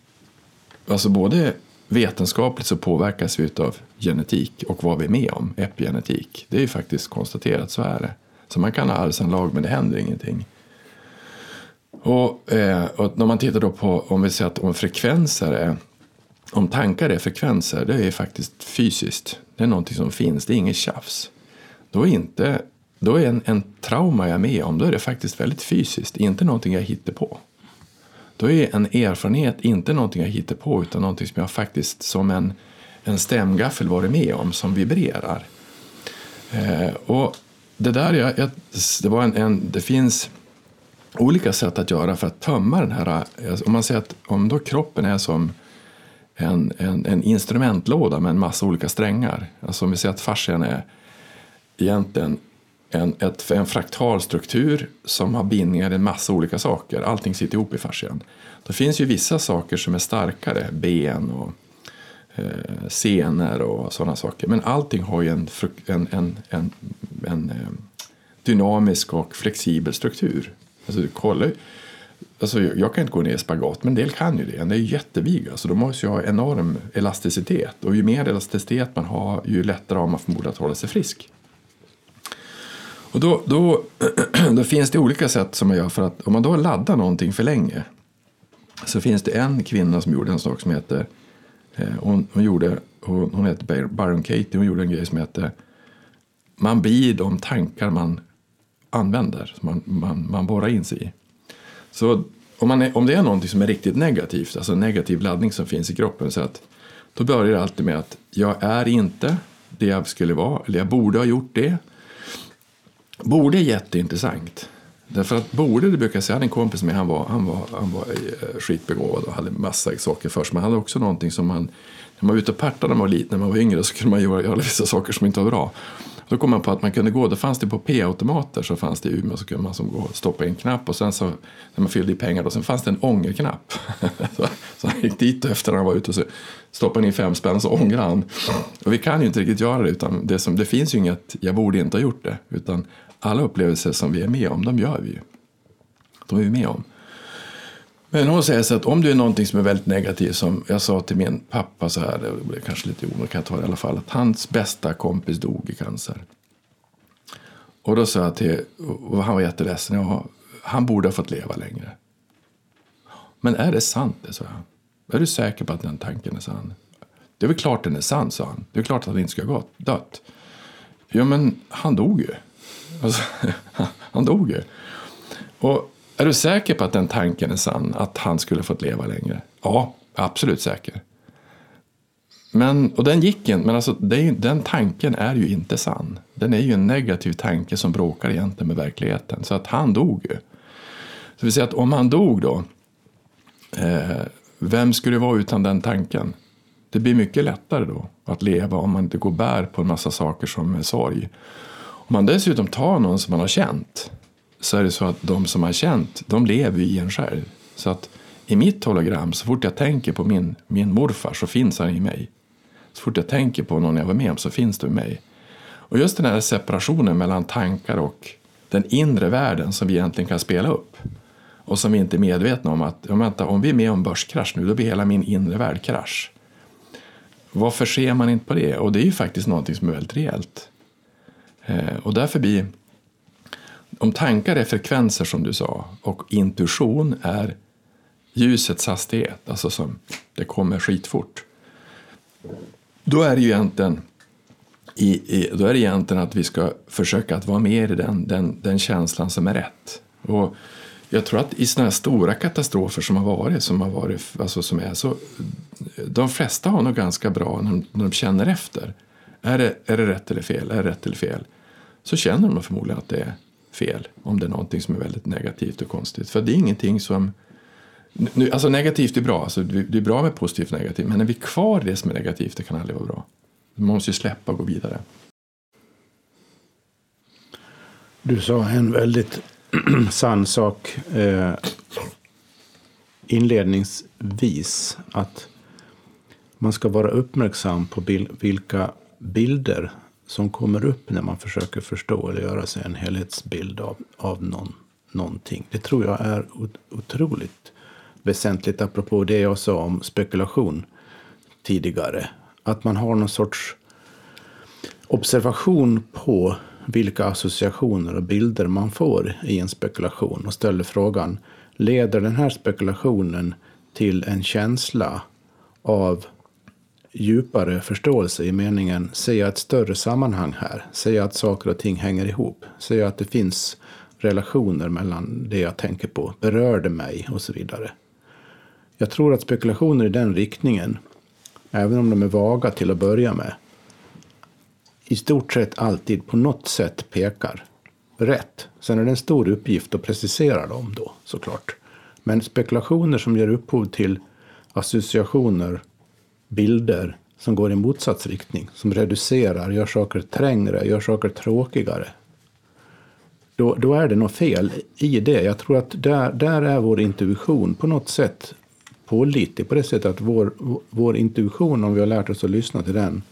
alltså både vetenskapligt så påverkas vi av genetik och vad vi är med om, epigenetik. Det är ju faktiskt konstaterat, så är det. Så man kan ha arvsanlag men det händer ingenting. Och, eh, och, när man tittar då på om vi säger att om frekvenser är om tankar är frekvenser, det är faktiskt fysiskt. Det är någonting som finns, det är inget tjafs. Då är, inte, då är en, en trauma jag är med om, då är det faktiskt väldigt fysiskt, inte någonting jag hittar på. Då är en erfarenhet inte någonting jag hittar på utan någonting som jag faktiskt som en, en stämgaffel varit med om som vibrerar. Eh, och det där, jag, jag, det, var en, en, det finns olika sätt att göra för att tömma den här... Eh, om man säger att om då kroppen är som en, en, en instrumentlåda med en massa olika strängar. Alltså om vi säger att fascian är egentligen en, ett, en fraktal struktur som har bindningar i en massa olika saker. Allting sitter ihop i fascian. Det finns ju vissa saker som är starkare, ben och eh, senor och sådana saker. Men allting har ju en, en, en, en, en eh, dynamisk och flexibel struktur. Alltså, kolla, alltså, jag kan inte gå ner i spagat, men en del kan ju det. Den är jättevig, så de måste ju ha enorm elasticitet. Och ju mer elasticitet man har, ju lättare har man förmodligen att hålla sig frisk. Och då, då, då finns det olika sätt som man gör för att om man då laddar någonting för länge så finns det en kvinna som gjorde en sak som heter eh, hon, hon, gjorde, hon, hon heter Byron Katie, hon gjorde en grej som heter man blir de tankar man använder, som man, man, man borrar in sig i. Så om, man är, om det är någonting som är riktigt negativt, alltså en negativ laddning som finns i kroppen, så att, då börjar det alltid med att jag är inte det jag skulle vara, eller jag borde ha gjort det. Borde är jätteintressant. Därför att borde, det brukar jag säga, jag hade en kompis med han var, han var, han var eh, skitbegåvad och hade massa saker för sig. Men han hade också någonting som man, när man var ute och partade när man var liten, när man var yngre, så kunde man göra, göra vissa saker som inte var bra. Då kom man på att man kunde gå, då fanns det på P-automater så fanns det i Umeå så kunde man som gå stoppa in en knapp och sen så när man fyllde i pengar då, sen fanns det en ångerknapp. så, så han gick dit och efter han var ute och så stoppade in fem spänn så ångrade han. Och vi kan ju inte riktigt göra det utan det, som, det finns ju inget, jag borde inte ha gjort det. Utan alla upplevelser som vi är med om, de gör vi ju. De är vi med om. Men hon säger så att om det är någonting som är väldigt negativt, som jag sa till min pappa så här, det blev kanske lite onödigt, kan jag ta det i alla fall, att hans bästa kompis dog i cancer. Och då sa jag till, och han var jätteledsen, ja, han borde ha fått leva längre. Men är det sant det, sa jag. Är du säker på att den tanken är sann? Det är väl klart den är sann, sa han. Det är klart att han inte ska ha dött. Ja, men han dog ju. Alltså, han dog ju. Och är du säker på att den tanken är sann, att han skulle fått leva längre? Ja, absolut säker. Men, och den gick inte, men alltså, det, den tanken är ju inte sann. Den är ju en negativ tanke som bråkar egentligen med verkligheten. Så att han dog ju. Så vi säger att om han dog då, eh, vem skulle det vara utan den tanken? Det blir mycket lättare då att leva om man inte går bär på en massa saker som är sorg. Om man dessutom tar någon som man har känt så är det så att de som har känt, de lever i en själv. Så att i mitt hologram, så fort jag tänker på min, min morfar så finns han i mig. Så fort jag tänker på någon jag var med om så finns du i mig. Och just den här separationen mellan tankar och den inre världen som vi egentligen kan spela upp och som vi inte är medvetna om att vänta, om vi är med om börskrasch nu, då blir hela min inre värld krasch. Varför ser man inte på det? Och det är ju faktiskt någonting som är väldigt reellt. Eh, och därför blir om tankar är frekvenser som du sa och intuition är ljusets hastighet, alltså som det kommer skitfort. Då är det ju egentligen, i, i, då är det egentligen att vi ska försöka att vara mer i den, den, den känslan som är rätt. Och jag tror att i sådana här stora katastrofer som har varit, som har varit, alltså som är så, de flesta har nog ganska bra när de, när de känner efter. Är det, är det rätt eller fel? Är det rätt eller fel? Så känner de förmodligen att det är fel om det är någonting som är väldigt negativt och konstigt. För det är ingenting som... Nu, alltså negativt är bra, alltså det är bra med positivt och negativt, men när vi är kvar i det som är negativt, det kan aldrig vara bra. Man måste ju släppa och gå vidare. Du sa en väldigt sann sak eh, inledningsvis. Att man ska vara uppmärksam på bil vilka bilder som kommer upp när man försöker förstå eller göra sig en helhetsbild av, av någon, någonting. Det tror jag är otroligt väsentligt, apropå det jag sa om spekulation tidigare. Att man har någon sorts observation på vilka associationer och bilder man får i en spekulation och ställer frågan, leder den här spekulationen till en känsla av djupare förståelse i meningen, ser jag ett större sammanhang här? Ser jag att saker och ting hänger ihop? Ser jag att det finns relationer mellan det jag tänker på? Berör det mig? Och så vidare. Jag tror att spekulationer i den riktningen, även om de är vaga till att börja med, i stort sett alltid på något sätt pekar rätt. Sen är det en stor uppgift att precisera dem då, såklart. Men spekulationer som ger upphov till associationer bilder som går i motsatsriktning, som reducerar, gör saker trängre, gör saker tråkigare. Då, då är det något fel i det. Jag tror att där, där är vår intuition på något sätt pålitlig på det sättet att vår, vår intuition, om vi har lärt oss att lyssna till den,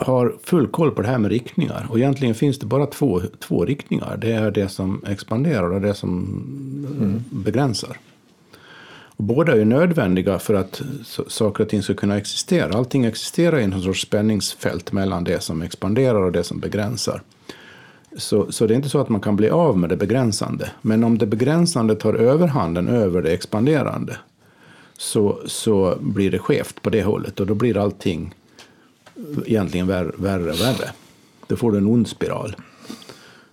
har full koll på det här med riktningar. Och egentligen finns det bara två, två riktningar. Det är det som expanderar och det som mm. begränsar. Och båda är nödvändiga för att saker och ting ska kunna existera. Allting existerar i en sorts spänningsfält mellan det som expanderar och det som begränsar. Så, så det är inte så att man kan bli av med det begränsande. Men om det begränsande tar överhanden över det expanderande så, så blir det skevt på det hållet och då blir allting egentligen värre och värre, värre. Då får du en ond spiral.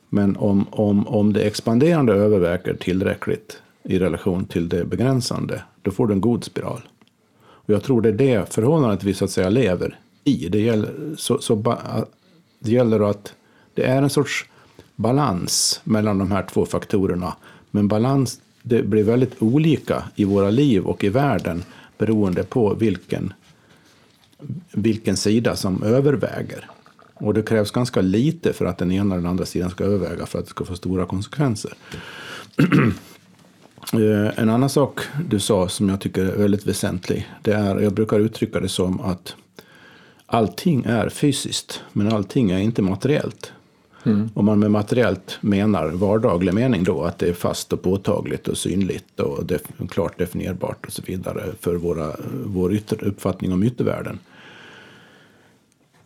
Men om, om, om det expanderande överväger tillräckligt i relation till det begränsande, då får du en god spiral. Och jag tror det är det förhållandet vi så att säga lever i. Det gäller, så, så det gäller att det är en sorts balans mellan de här två faktorerna. Men balans, det blir väldigt olika i våra liv och i världen beroende på vilken, vilken sida som överväger. Och det krävs ganska lite för att den ena eller den andra sidan ska överväga för att det ska få stora konsekvenser. Eh, en annan sak du sa som jag tycker är väldigt väsentlig, det är, jag brukar uttrycka det som att allting är fysiskt, men allting är inte materiellt. Mm. Om man med materiellt menar vardaglig mening då, att det är fast och påtagligt och synligt och def klart definierbart och så vidare för våra, vår uppfattning om yttervärlden.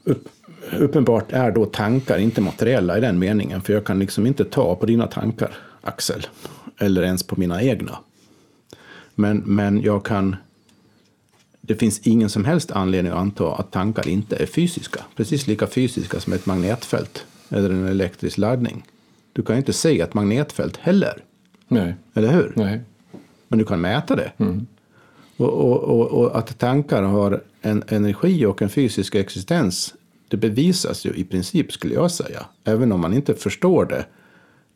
Upp, uppenbart är då tankar inte materiella i den meningen, för jag kan liksom inte ta på dina tankar, Axel eller ens på mina egna. Men, men jag kan... Det finns ingen som helst anledning att anta att tankar inte är fysiska. Precis lika fysiska som ett magnetfält eller en elektrisk laddning. Du kan inte se ett magnetfält heller. Nej. Eller hur? Nej. Men du kan mäta det. Mm. Och, och, och, och, att tankar har en energi och en fysisk existens, det bevisas ju i princip skulle jag säga. Även om man inte förstår det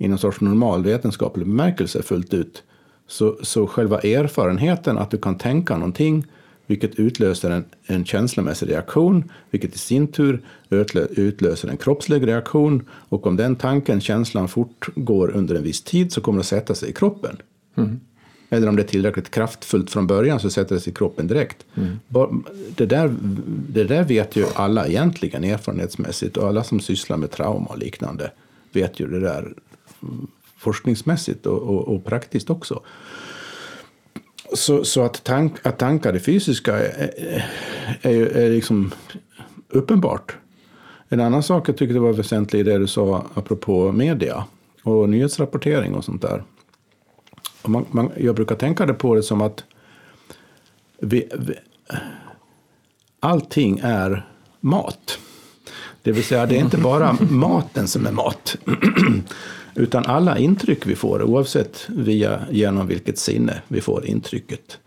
i någon sorts normal vetenskaplig bemärkelse fullt ut. Så, så själva erfarenheten att du kan tänka någonting, vilket utlöser en, en känslomässig reaktion, vilket i sin tur utlöser en kroppslig reaktion. Och om den tanken, känslan fortgår under en viss tid så kommer det att sätta sig i kroppen. Mm. Eller om det är tillräckligt kraftfullt från början så sätter det sig i kroppen direkt. Mm. Det, där, det där vet ju alla egentligen erfarenhetsmässigt och alla som sysslar med trauma och liknande vet ju det där forskningsmässigt och, och, och praktiskt också. Så, så att, tank, att tankar det fysiska är, är, är liksom uppenbart. En annan sak jag tyckte var väsentlig i det du sa apropå media och nyhetsrapportering och sånt där. Och man, man, jag brukar tänka det på det som att vi, vi, allting är mat. Det vill säga, det är inte bara maten som är mat. Utan alla intryck vi får, oavsett via, genom vilket sinne vi får intrycket,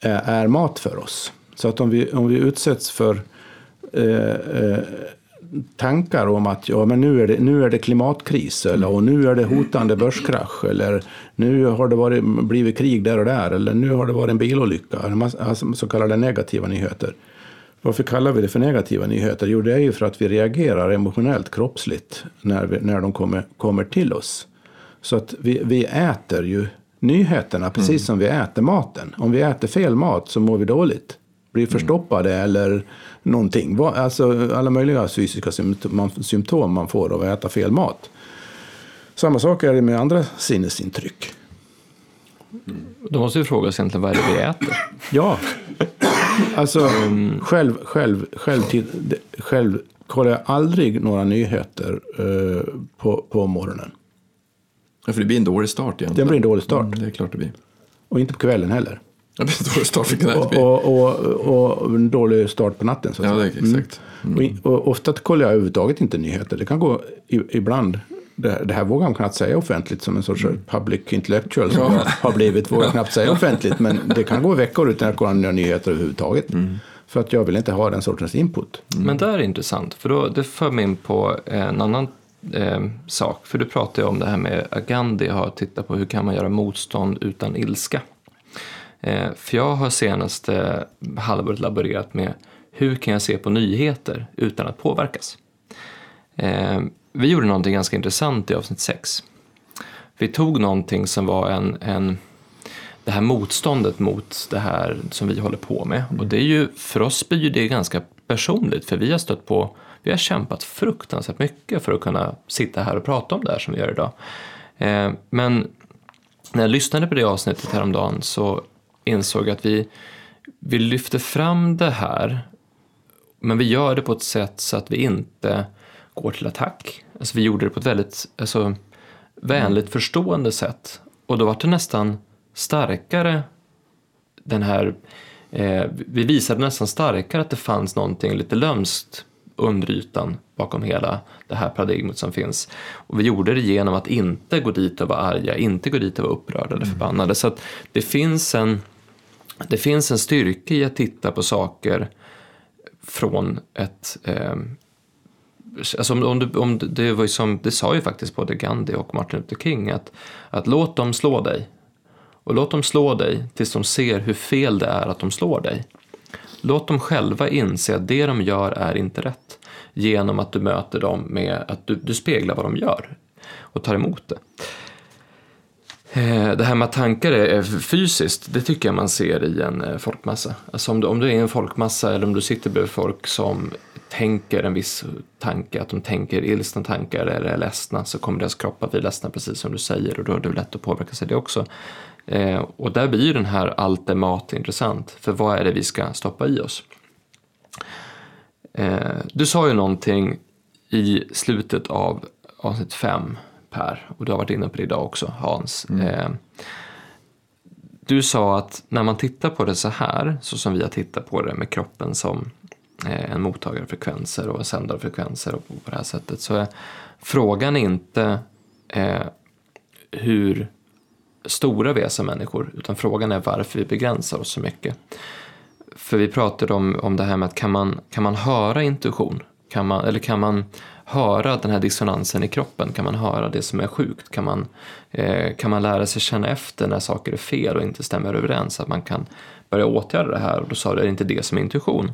är, är mat för oss. Så att om vi, om vi utsätts för eh, eh, tankar om att ja, men nu, är det, nu är det klimatkris eller och nu är det hotande börskrasch eller nu har det varit, blivit krig där och där eller nu har det varit en bilolycka, alltså så kallade negativa nyheter. Varför kallar vi det för negativa nyheter? Jo, det är ju för att vi reagerar emotionellt, kroppsligt, när, vi, när de kommer, kommer till oss. Så att vi, vi äter ju nyheterna precis mm. som vi äter maten. Om vi äter fel mat så mår vi dåligt. Blir förstoppade mm. eller någonting. Alltså alla möjliga fysiska symptom man får av att äta fel mat. Samma sak är det med andra sinnesintryck. Då måste vi fråga oss egentligen vad är det vi äter? Ja, alltså mm. själv, själv, själv, själv kollar jag aldrig några nyheter uh, på, på morgonen. Ja, för det blir en dålig start egentligen. Det blir en dålig start. Mm, det är klart det blir. Och inte på kvällen heller. Ja, det blir en dålig start för och, och, och, och, en dålig start på natten. Så ja, det är exakt. Mm. Mm. Och, ofta kollar jag överhuvudtaget inte nyheter. Det kan gå ibland det, det här vågar man knappt säga offentligt som en sorts mm. public intellectual som ja. har blivit. Vågar knappt säga offentligt men det kan gå veckor utan att kolla några nyheter överhuvudtaget. Mm. För att jag vill inte ha den sortens input. Mm. Men det är intressant för då, det för mig in på en annan eh, sak. För du pratade om det här med att Gandhi har tittat på hur kan man göra motstånd utan ilska. Eh, för jag har senaste halvåret laborerat med hur kan jag se på nyheter utan att påverkas. Eh, vi gjorde någonting ganska intressant i avsnitt 6. Vi tog någonting som var en, en, det här motståndet mot det här som vi håller på med. Och det är ju, för oss blir det ganska personligt, för vi har stött på, vi har kämpat fruktansvärt mycket för att kunna sitta här och prata om det här som vi gör idag. Eh, men när jag lyssnade på det avsnittet häromdagen så insåg jag att vi, vi lyfter fram det här, men vi gör det på ett sätt så att vi inte går till attack. Alltså vi gjorde det på ett väldigt alltså, vänligt mm. förstående sätt. Och då var det nästan starkare den här, eh, vi visade nästan starkare att det fanns någonting lite lömskt under ytan bakom hela det här paradigmet som finns. Och vi gjorde det genom att inte gå dit och vara arga, inte gå dit och vara upprörda eller mm. förbannade. Så att det finns en, det finns en styrka i att titta på saker från ett, eh, Alltså om, om, du, om det, var som, det sa ju faktiskt både Gandhi och Martin Luther King att, att låt dem slå dig. Och låt dem slå dig tills de ser hur fel det är att de slår dig. Låt dem själva inse att det de gör är inte rätt. Genom att du möter dem med att du, du speglar vad de gör och tar emot det. Eh, det här med att tankar är fysiskt, det tycker jag man ser i en eh, folkmassa. Alltså om du, om du är en folkmassa eller om du sitter bredvid folk som tänker en viss tanke, att de tänker ilsna tankar eller är ledsna, så kommer deras kropp att bli ledsna precis som du säger och då är det lätt att påverka sig det också. Eh, och där blir ju den här allt är mat intressant, för vad är det vi ska stoppa i oss? Eh, du sa ju någonting i slutet av avsnitt fem, Per, och du har varit inne på det idag också, Hans. Mm. Eh, du sa att när man tittar på det så här, så som vi har tittat på det med kroppen som Eh, en mottagarfrekvenser och sändarfrekvenser och på det här sättet så eh, är frågan inte eh, hur stora vi är som människor utan frågan är varför vi begränsar oss så mycket. För vi pratade om, om det här med att kan man, kan man höra intuition? Kan man, eller kan man höra den här dissonansen i kroppen? Kan man höra det som är sjukt? Kan man, eh, kan man lära sig känna efter när saker är fel och inte stämmer överens? Att man kan börja åtgärda det här och då sa du, är det inte det som är intuition?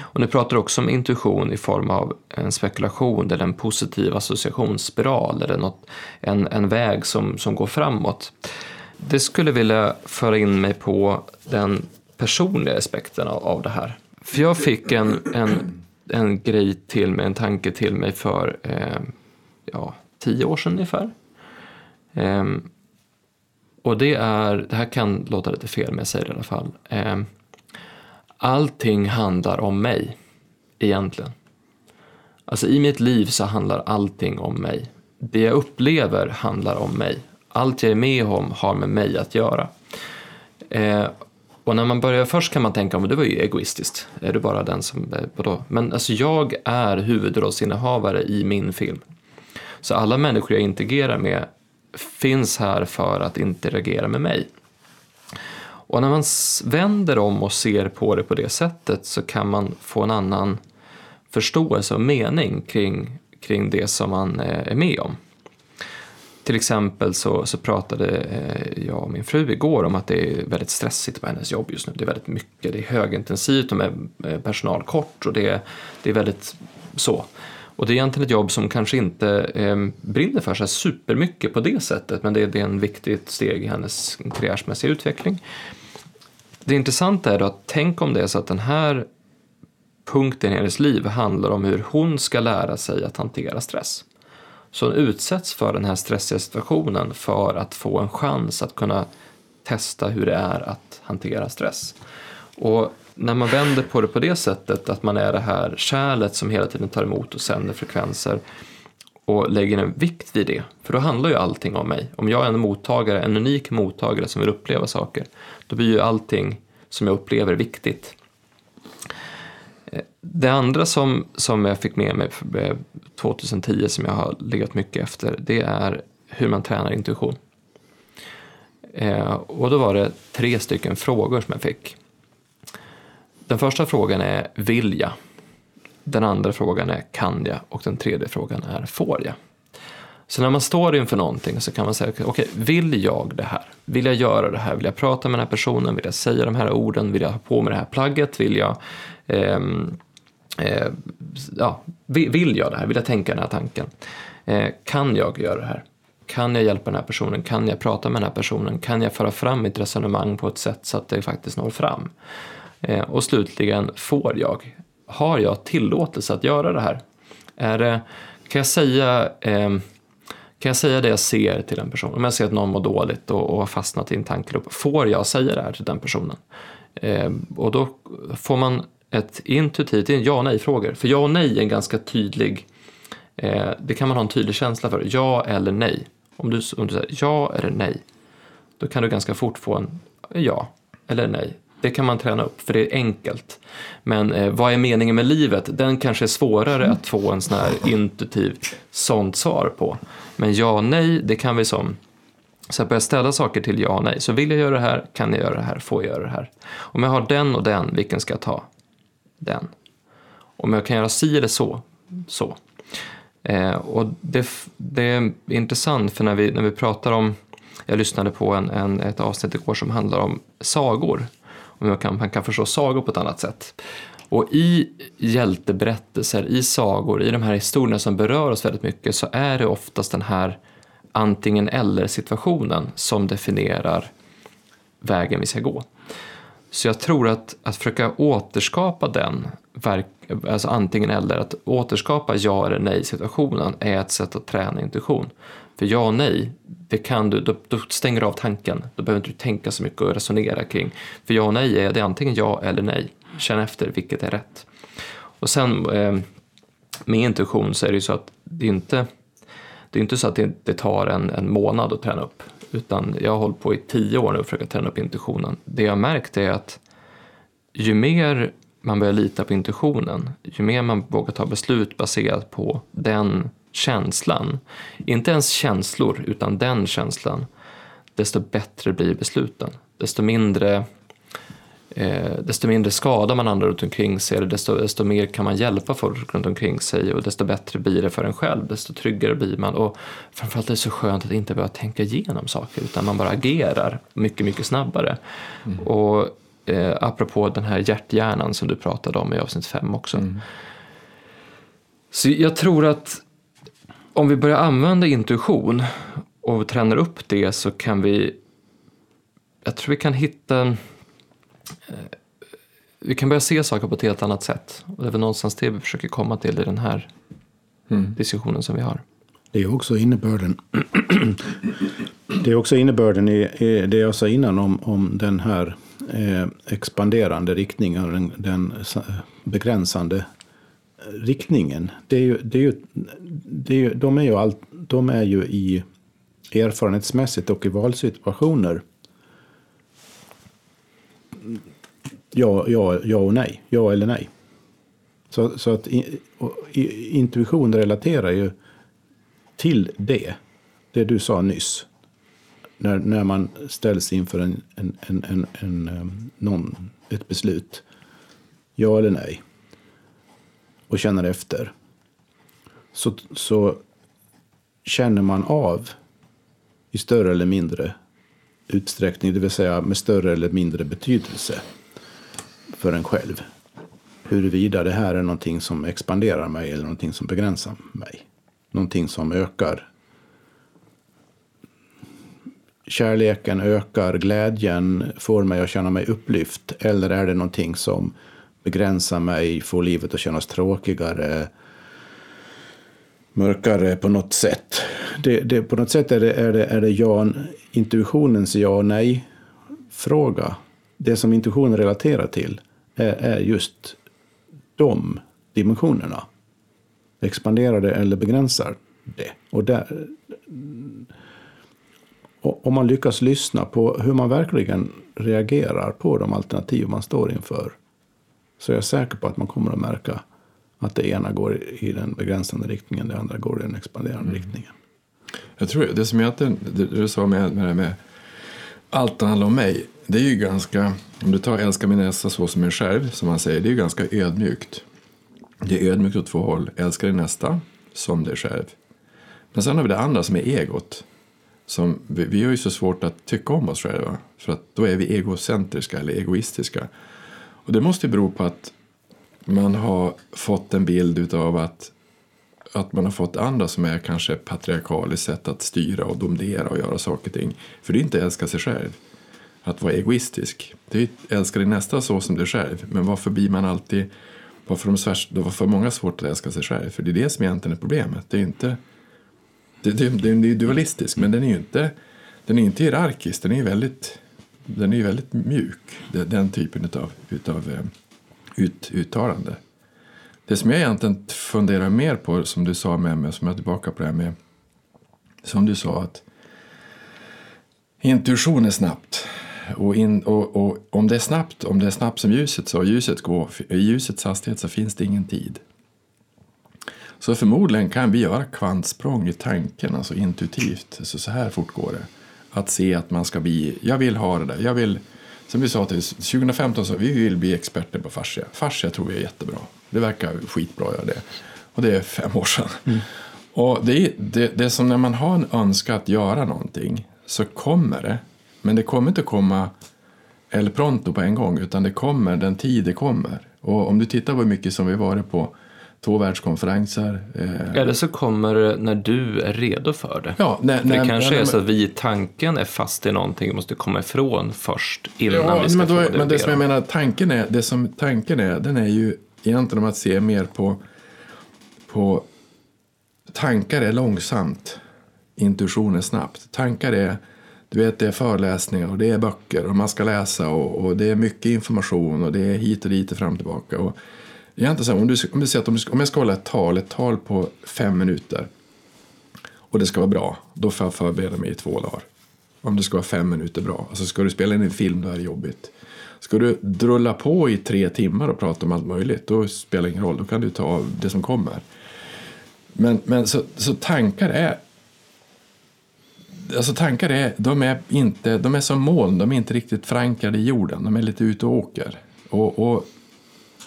Och nu pratar också om intuition i form av en spekulation eller en positiv associationsspiral eller något, en, en väg som, som går framåt. Det skulle vilja föra in mig på den personliga aspekten av, av det här. För jag fick en, en, en grej till mig, en tanke till mig för eh, ja, tio år sedan ungefär. Eh, och det är, det här kan låta lite fel men jag säger det i alla fall. Eh, allting handlar om mig, egentligen. Alltså i mitt liv så handlar allting om mig. Det jag upplever handlar om mig. Allt jag är med om har med mig att göra. Eh, och när man börjar, först kan man tänka, men det var ju egoistiskt. Är du bara den som, eh, vadå? Men alltså jag är huvudrollsinnehavare i min film. Så alla människor jag interagerar med finns här för att interagera med mig. Och när man vänder om och ser på det på det sättet så kan man få en annan förståelse och mening kring, kring det som man eh, är med om. Till exempel så, så pratade eh, jag och min fru igår om att det är väldigt stressigt på hennes jobb just nu. Det är väldigt mycket, det är högintensivt och med eh, personal kort och det, det är väldigt så. Och det är egentligen ett jobb som kanske inte eh, brinner för sig supermycket på det sättet men det, det är en viktigt steg i hennes karriärsmässiga utveckling. Det intressanta är då att tänk om det är så att den här punkten i hennes liv handlar om hur hon ska lära sig att hantera stress. Så hon utsätts för den här stressiga situationen för att få en chans att kunna testa hur det är att hantera stress. Och när man vänder på det på det sättet, att man är det här kärlet som hela tiden tar emot och sänder frekvenser och lägger en vikt vid det, för då handlar ju allting om mig. Om jag är en mottagare, en unik mottagare som vill uppleva saker, då blir ju allting som jag upplever viktigt. Eh, det andra som, som jag fick med mig eh, 2010 som jag har legat mycket efter, det är hur man tränar intuition. Eh, och då var det tre stycken frågor som jag fick. Den första frågan är vill jag? Den andra frågan är kan jag? Och den tredje frågan är får jag? Så när man står inför någonting så kan man säga, okej, okay, vill jag det här? Vill jag göra det här? Vill jag prata med den här personen? Vill jag säga de här orden? Vill jag ha på mig det här plagget? Vill jag, eh, eh, ja, vill jag det här? Vill jag tänka den här tanken? Eh, kan jag göra det här? Kan jag hjälpa den här personen? Kan jag prata med den här personen? Kan jag föra fram mitt resonemang på ett sätt så att det faktiskt når fram? Eh, och slutligen, får jag? Har jag tillåtelse att göra det här? Är det, kan jag säga eh, kan jag säga det jag ser till en person? Om jag ser att någon mår dåligt och, och har fastnat i en tankeloop, får jag säga det här till den personen? Eh, och då får man ett intuitivt, det är en ja och nej-frågor. För ja och nej är en ganska tydlig, eh, det kan man ha en tydlig känsla för. Ja eller nej. Om du, om du säger ja eller nej, då kan du ganska fort få en ja eller nej. Det kan man träna upp, för det är enkelt. Men eh, vad är meningen med livet? Den kanske är svårare att få en sån här intuitiv sånt svar på. Men ja och nej, det kan vi som så att börja ställa saker till ja och nej. Så vill jag göra det här, kan jag göra det här, får jag göra det här? Om jag har den och den, vilken ska jag ta? Den. Om jag kan göra si eller så, så. Eh, och det, det, är intressant för när vi, när vi pratar om, jag lyssnade på en, en, ett avsnitt igår som handlar om sagor och man kan, man kan förstå sagor på ett annat sätt. Och i hjälteberättelser, i sagor, i de här historierna som berör oss väldigt mycket så är det oftast den här antingen eller situationen som definierar vägen vi ska gå. Så jag tror att, att försöka återskapa den, alltså antingen eller, att återskapa ja eller nej situationen är ett sätt att träna intuition. För ja och nej, det kan du, då, då stänger du av tanken. Då behöver inte du tänka så mycket och resonera kring. För ja och nej är det antingen ja eller nej. Känn efter vilket är rätt. Och sen eh, med intuition så är det ju så att det är inte, det är inte så att det, det tar en, en månad att träna upp. Utan jag har hållit på i tio år nu och försökt träna upp intuitionen. Det jag har märkt är att ju mer man börjar lita på intuitionen, ju mer man vågar ta beslut baserat på den känslan, inte ens känslor utan den känslan, desto bättre blir besluten. Desto mindre, eh, desto mindre skadar man andra runt omkring sig, desto, desto mer kan man hjälpa folk runt omkring sig och desto bättre blir det för en själv, desto tryggare blir man. Och framförallt är det så skönt att inte behöva tänka igenom saker utan man bara agerar mycket, mycket snabbare. Mm. Och eh, apropå den här hjärthjärnan som du pratade om i avsnitt fem också. Mm. Så jag tror att om vi börjar använda intuition och tränar upp det så kan vi, jag tror vi kan hitta, eh, vi kan börja se saker på ett helt annat sätt. Och det är väl någonstans det vi försöker komma till i den här mm. diskussionen som vi har. Det är också innebörden, det är också innebörden i, i det jag sa innan om, om den här eh, expanderande riktningen, den, den begränsande riktningen. Det är ju, det är ju, det är ju, de, är ju all, de är ju i erfarenhetsmässigt och i valsituationer ja, ja, ja och nej. Ja eller nej. Så, så att intuition relaterar ju till det, det du sa nyss, när, när man ställs inför en, en, en, en, en, någon, ett beslut, ja eller nej, och känner efter, så, så känner man av i större eller mindre utsträckning, det vill säga med större eller mindre betydelse för en själv. Huruvida det här är någonting som expanderar mig eller någonting som begränsar mig. Någonting som ökar kärleken, ökar glädjen, får mig att känna mig upplyft. Eller är det någonting som begränsa mig, få livet att kännas tråkigare, mörkare på något sätt. Det, det, på något sätt är det, är det, är det ja, intuitionens ja och nej-fråga. Det som intuitionen relaterar till är, är just de dimensionerna. Expanderar det eller begränsar det? Och där, om man lyckas lyssna på hur man verkligen reagerar på de alternativ man står inför så är jag säker på att man kommer att märka att det ena går i den begränsande riktningen, det andra går i den expanderande mm. riktningen. Jag tror det som egentligen, det du sa med, med det med allt handlar om mig, det är ju ganska, om du tar älska min nästa så som en själv, som man säger, det är ju ganska ödmjukt. Det är ödmjukt åt två håll, älska din nästa som dig själv. Men sen har vi det andra som är egot. Som, vi, vi har ju så svårt att tycka om oss själva, för att då är vi egocentriska eller egoistiska. Och det måste ju bero på att man har fått en bild av att, att man har fått andra som är kanske patriarkaliskt sätt att styra och domdera och göra saker och ting. För det är inte att älska sig själv, att vara egoistisk. Det är att älska din nästa så som dig själv. Men varför blir man alltid, varför, de svär, varför många svårt att älska sig själv? För det är det som egentligen är problemet. Det är inte, det, det, det, det är dualistisk men den är ju inte, den är inte hierarkisk, den är ju väldigt den är ju väldigt mjuk, den typen av utav, eh, ut, uttalande. Det som jag egentligen funderar mer på, som du sa med mig, som jag är tillbaka på det här med, som du sa att intuition är snabbt. Och, in, och, och, om det är snabbt, om det är snabbt som ljuset så, ljuset går, i ljusets hastighet så finns det ingen tid. Så förmodligen kan vi göra kvantsprång i tanken, alltså intuitivt, så, så här fort går det. Att se att man ska bli, jag vill ha det där, jag vill som vi sa till 2015 så vi vill bli experter på fascia. Fascia tror vi är jättebra. Det verkar skitbra att göra det. Och det är fem år sedan. Mm. Och det är, det, det är som när man har en önskan att göra någonting så kommer det. Men det kommer inte komma el pronto på en gång utan det kommer den tid det kommer. Och om du tittar på hur mycket som vi varit på två världskonferenser. Eh. Eller så kommer det när du är redo för det. Ja, när, för det kanske när, är så att vi i tanken är fast i någonting och måste komma ifrån först innan ja, vi ska men då, få det. Men det som jag menar, tanken är, det som tanken är, den är ju egentligen om att se mer på, på tankar är långsamt, intuition är snabbt. Tankar är du vet, det är föreläsningar och det är böcker och man ska läsa och, och det är mycket information och det är hit och dit och fram och tillbaka. Och jag inte så om, du, om du säger att om, om jag ska hålla ett tal, ett tal på fem minuter och det ska vara bra, då får jag förbereda mig i två dagar. Om det ska vara fem minuter bra. Alltså ska du spela in en film, då är det jobbigt. Ska du drulla på i tre timmar och prata om allt möjligt, då spelar det ingen roll. Då kan du ta av det som kommer. Men, men så, så tankar är Alltså tankar är, de är, inte, de är som moln, de är inte riktigt förankrade i jorden. De är lite ute och åker. Och, och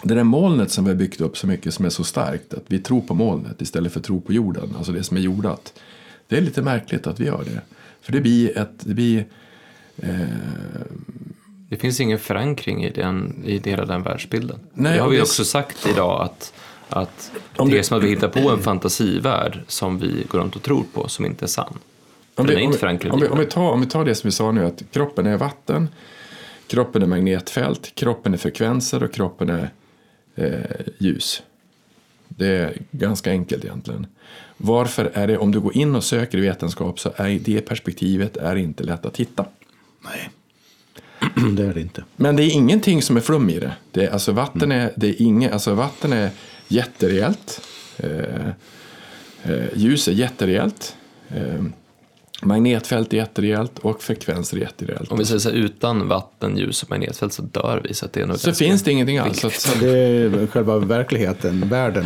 det där molnet som vi har byggt upp så mycket som är så starkt, att vi tror på molnet istället för att tro på jorden, alltså det som är jordat. Det är lite märkligt att vi gör det. För det blir ett... Det, blir, eh... det finns ingen förankring i, den, i hela den världsbilden. Nej, det har vi det... också sagt idag att, att det är som att vi hittar på en fantasivärld som vi går runt och tror på, som inte är sann. Om vi, om, vi, om, vi, om, vi tar, om vi tar det som vi sa nu, att kroppen är vatten, kroppen är magnetfält, kroppen är frekvenser och kroppen är eh, ljus. Det är ganska enkelt egentligen. Varför är det, om du går in och söker i vetenskap så är det perspektivet är inte lätt att hitta. Nej, det är det inte. Men det är ingenting som är flum i det. det är, alltså vatten, är, det är inge, alltså vatten är jätterejält. Eh, eh, ljus är jätterejält. Magnetfält är jätterejält och frekvenser är jätterejält. Om vi säger så här, utan vatten, ljus och magnetfält så dör vi. Så att det är nog Så finns det ingenting alls. Så, så, Det är själva verkligheten, världen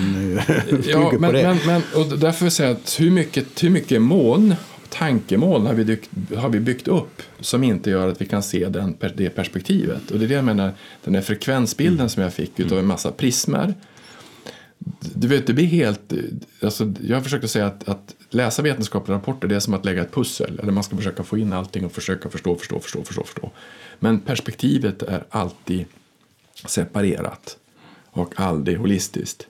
eh, bygger ja, på men, det. men, men, och därför vill jag säga att hur mycket, hur mycket moln, tankemoln har vi, dykt, har vi byggt upp som inte gör att vi kan se den, det perspektivet. Och det är det jag menar, den här frekvensbilden som jag fick utav en massa prismer. Du vet, det blir helt... Alltså, jag försöker säga att, att läsa vetenskapliga rapporter det är som att lägga ett pussel. Eller man ska försöka få in allting och försöka förstå, förstå, förstå, förstå. förstå. Men perspektivet är alltid separerat och aldrig holistiskt.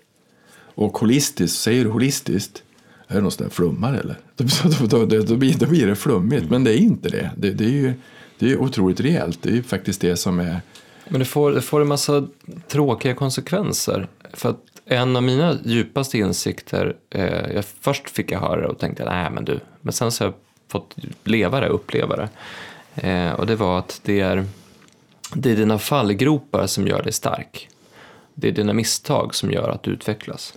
Och holistiskt, säger du holistiskt, är det någon sån där flummare eller? Då, då, då, då, blir, då blir det flummigt, men det är inte det. Det, det är ju det är otroligt rejält. Det är ju faktiskt det som är... Men det får, det får en massa tråkiga konsekvenser. För att en av mina djupaste insikter, eh, jag, först fick jag höra det och tänkte nej men du, men sen så har jag fått leva det, uppleva det. Eh, och det var att det är, det är dina fallgropar som gör dig stark. Det är dina misstag som gör att du utvecklas.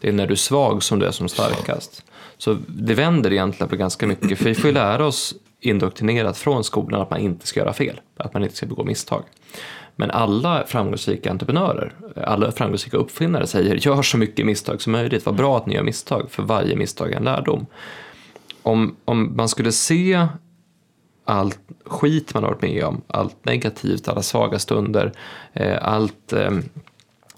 Det är när du är svag som du är som starkast. Så det vänder egentligen på ganska mycket, för vi får ju lära oss indoktrinerat från skolan att man inte ska göra fel, att man inte ska begå misstag. Men alla framgångsrika entreprenörer, alla framgångsrika uppfinnare säger gör så mycket misstag som möjligt, vad bra att ni gör misstag, för varje misstag är en lärdom. Om, om man skulle se allt skit man har varit med om, allt negativt, alla svaga stunder, eh, allt eh,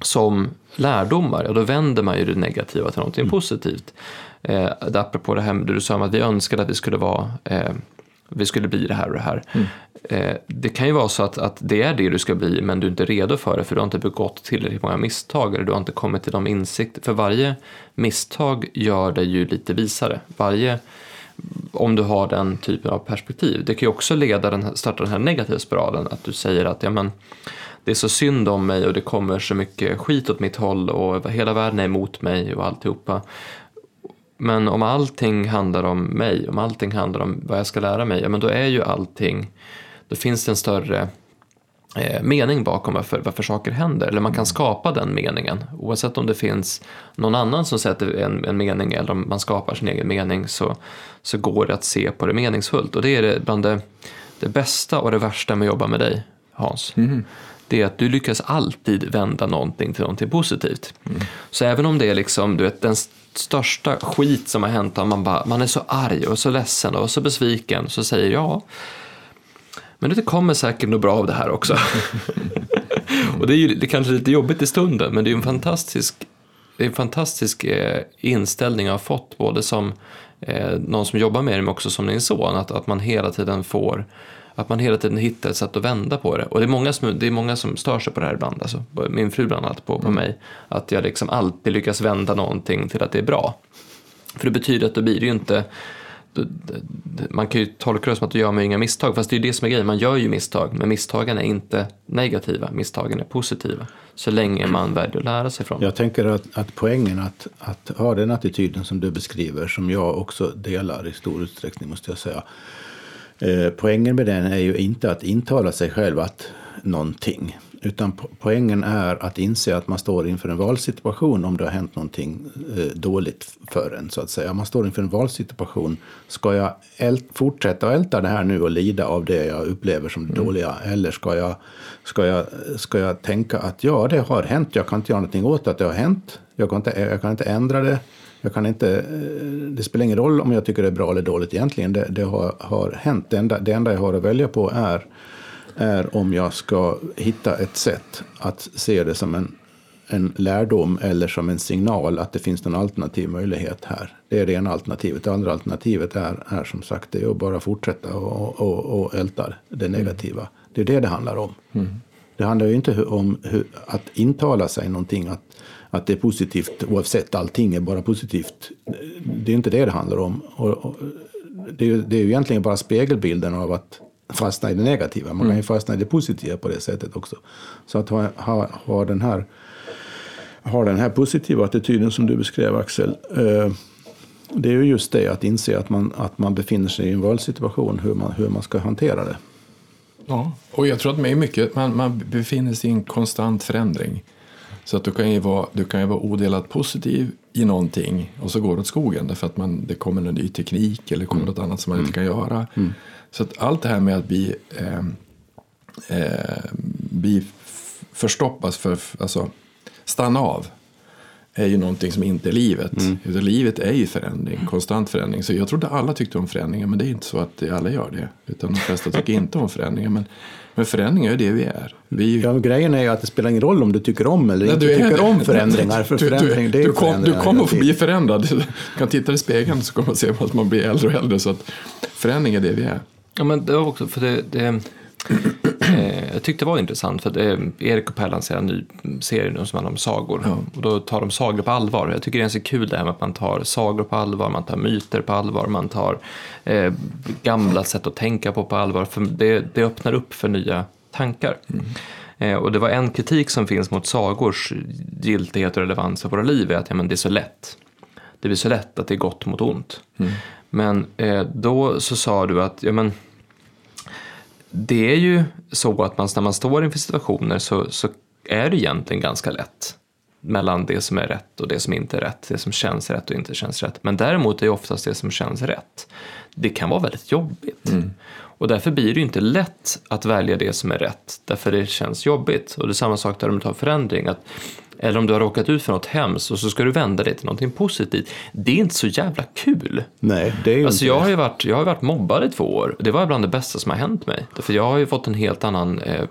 som lärdomar, ja då vänder man ju det negativa till någonting positivt. Eh, apropå det här med det du sa om att vi önskade att vi skulle vara eh, vi skulle bli det här och det här. Eh, det kan ju vara så att, att det är det du ska bli men du är inte redo för det för du har inte begått tillräckligt många misstag eller du har inte kommit till de insikter. För varje misstag gör dig ju lite visare. Varje, om du har den typen av perspektiv. Det kan ju också leda den, starta den här negativa spiralen att du säger att ja, men, det är så synd om mig och det kommer så mycket skit åt mitt håll och hela världen är emot mig och alltihopa. Men om allting handlar om mig, om allting handlar om vad jag ska lära mig, ja men då är ju allting, då finns det en större eh, mening bakom varför, varför saker händer. Eller man kan skapa den meningen. Oavsett om det finns någon annan som sätter en, en mening eller om man skapar sin egen mening så, så går det att se på det meningsfullt. Och det är det, bland det, det bästa och det värsta med att jobba med dig, Hans. Det är att du lyckas alltid vända någonting till någonting positivt. Så även om det är liksom, du vet, den största skit som har hänt, och man, bara, man är så arg och så ledsen och så besviken, så säger jag men det kommer säkert något bra av det här också. och det är ju det är kanske lite jobbigt i stunden, men det är en fantastisk, det är en fantastisk eh, inställning jag har fått, både som eh, någon som jobbar med det, men också som din son, att, att man hela tiden får att man hela tiden hittar ett sätt att vända på det. Och det är många som, det är många som stör sig på det här ibland, alltså, min fru bland annat, på, på mig. Att jag liksom alltid lyckas vända någonting till att det är bra. För det betyder att då blir det ju inte man kan ju tolka det som att du gör mig inga misstag, fast det är ju det som är grejen, man gör ju misstag, men misstagen är inte negativa, misstagen är positiva. Så länge man väljer att lära sig från. Jag tänker att, att poängen att, att ha den attityden som du beskriver, som jag också delar i stor utsträckning måste jag säga. Eh, poängen med den är ju inte att intala sig själv att någonting. Utan po- poängen är att inse att man står inför en valsituation om det har hänt någonting eh, dåligt för en. Så att säga. Man står inför en valsituation. Ska jag fortsätta att älta det här nu och lida av det jag upplever som det dåliga? Eller ska jag, ska, jag, ska jag tänka att ja, det har hänt. Jag kan inte göra någonting åt att det har hänt. Jag kan inte, jag kan inte ändra det. Jag kan inte, eh, det spelar ingen roll om jag tycker det är bra eller dåligt egentligen. Det, det har, har hänt. Det enda, det enda jag har att välja på är, är om jag ska hitta ett sätt att se det som en, en lärdom eller som en signal att det finns någon alternativ möjlighet här. Det är det ena alternativet. Det andra alternativet är, är som sagt det är att bara fortsätta och, och, och älta det negativa. Det är det det handlar om. Det handlar ju inte om hur, att intala sig någonting, att, att det är positivt oavsett, allting är bara positivt. Det är inte det det handlar om. Och, och, det, är, ju- det är ju egentligen bara spegelbilden av att fastna i det negativa. Man kan ju fastna i det positiva på det sättet också. Så att ha, ha, ha den här har den här positiva attityden som du beskrev Axel. Eh, det är ju just det att inse att man, att man befinner sig i en valsituation, hur man, hur man ska hantera det. Ja, och jag tror att det är mycket, man, man befinner sig i en konstant förändring. Så att du kan ju vara, du kan ju vara odelat positiv i någonting och så går det åt skogen därför att man, det kommer en ny teknik eller kommer något annat som man inte kan göra. Så att allt det här med att vi, eh, eh, f- förstoppas för, alltså stanna av är ju någonting som inte är livet. Utan livet är ju förändring, konstant förändring. Så jag trodde alla tyckte om förändringar, men det är inte så att alla gör det. Utan de flesta tycker inte om förändringar. Men, men förändringar är det vi är. Vi är ju Ja, grejen är ju att det spelar ingen roll om du tycker om eller Nej, inte tycker det. om förändringar. För du, förändring, det du, är du, kom, du kommer att bli förändrad. Du kan titta i spegeln så kommer man se att man blir äldre och äldre. Så att förändring är det vi är. Ja, men det var också för det, det eh, jag tyckte det var intressant för det, Erik och Per lanserar en ny serie nu som handlar om sagor. Ja. Och då tar de sagor på allvar. Jag tycker det är så kul det här med att man tar sagor på allvar, man tar myter på allvar, man tar eh, gamla sätt att tänka på på allvar. För det, det öppnar upp för nya tankar. Eh, och det var en kritik som finns mot sagors giltighet och relevans i våra liv är att ja, men det är så lätt. Det blir så lätt att det är gott mot ont. Men eh, då så sa du att ja, men, det är ju så att man, när man står inför situationer så, så är det egentligen ganska lätt mellan det som är rätt och det som inte är rätt, det som känns rätt och inte känns rätt. Men däremot är oftast det som känns rätt. Det kan vara väldigt jobbigt. Och därför blir det inte lätt att välja det som är rätt, därför det känns jobbigt. Och det är samma sak där du tar förändring. Att, eller om du har råkat ut för något hemskt och så ska du vända det till någonting positivt. Det är inte så jävla kul. Nej, det är ju Alltså inte jag har ju varit, jag har varit mobbad i två år. Det var bland det bästa som har hänt mig. För jag har ju fått en helt annan eh,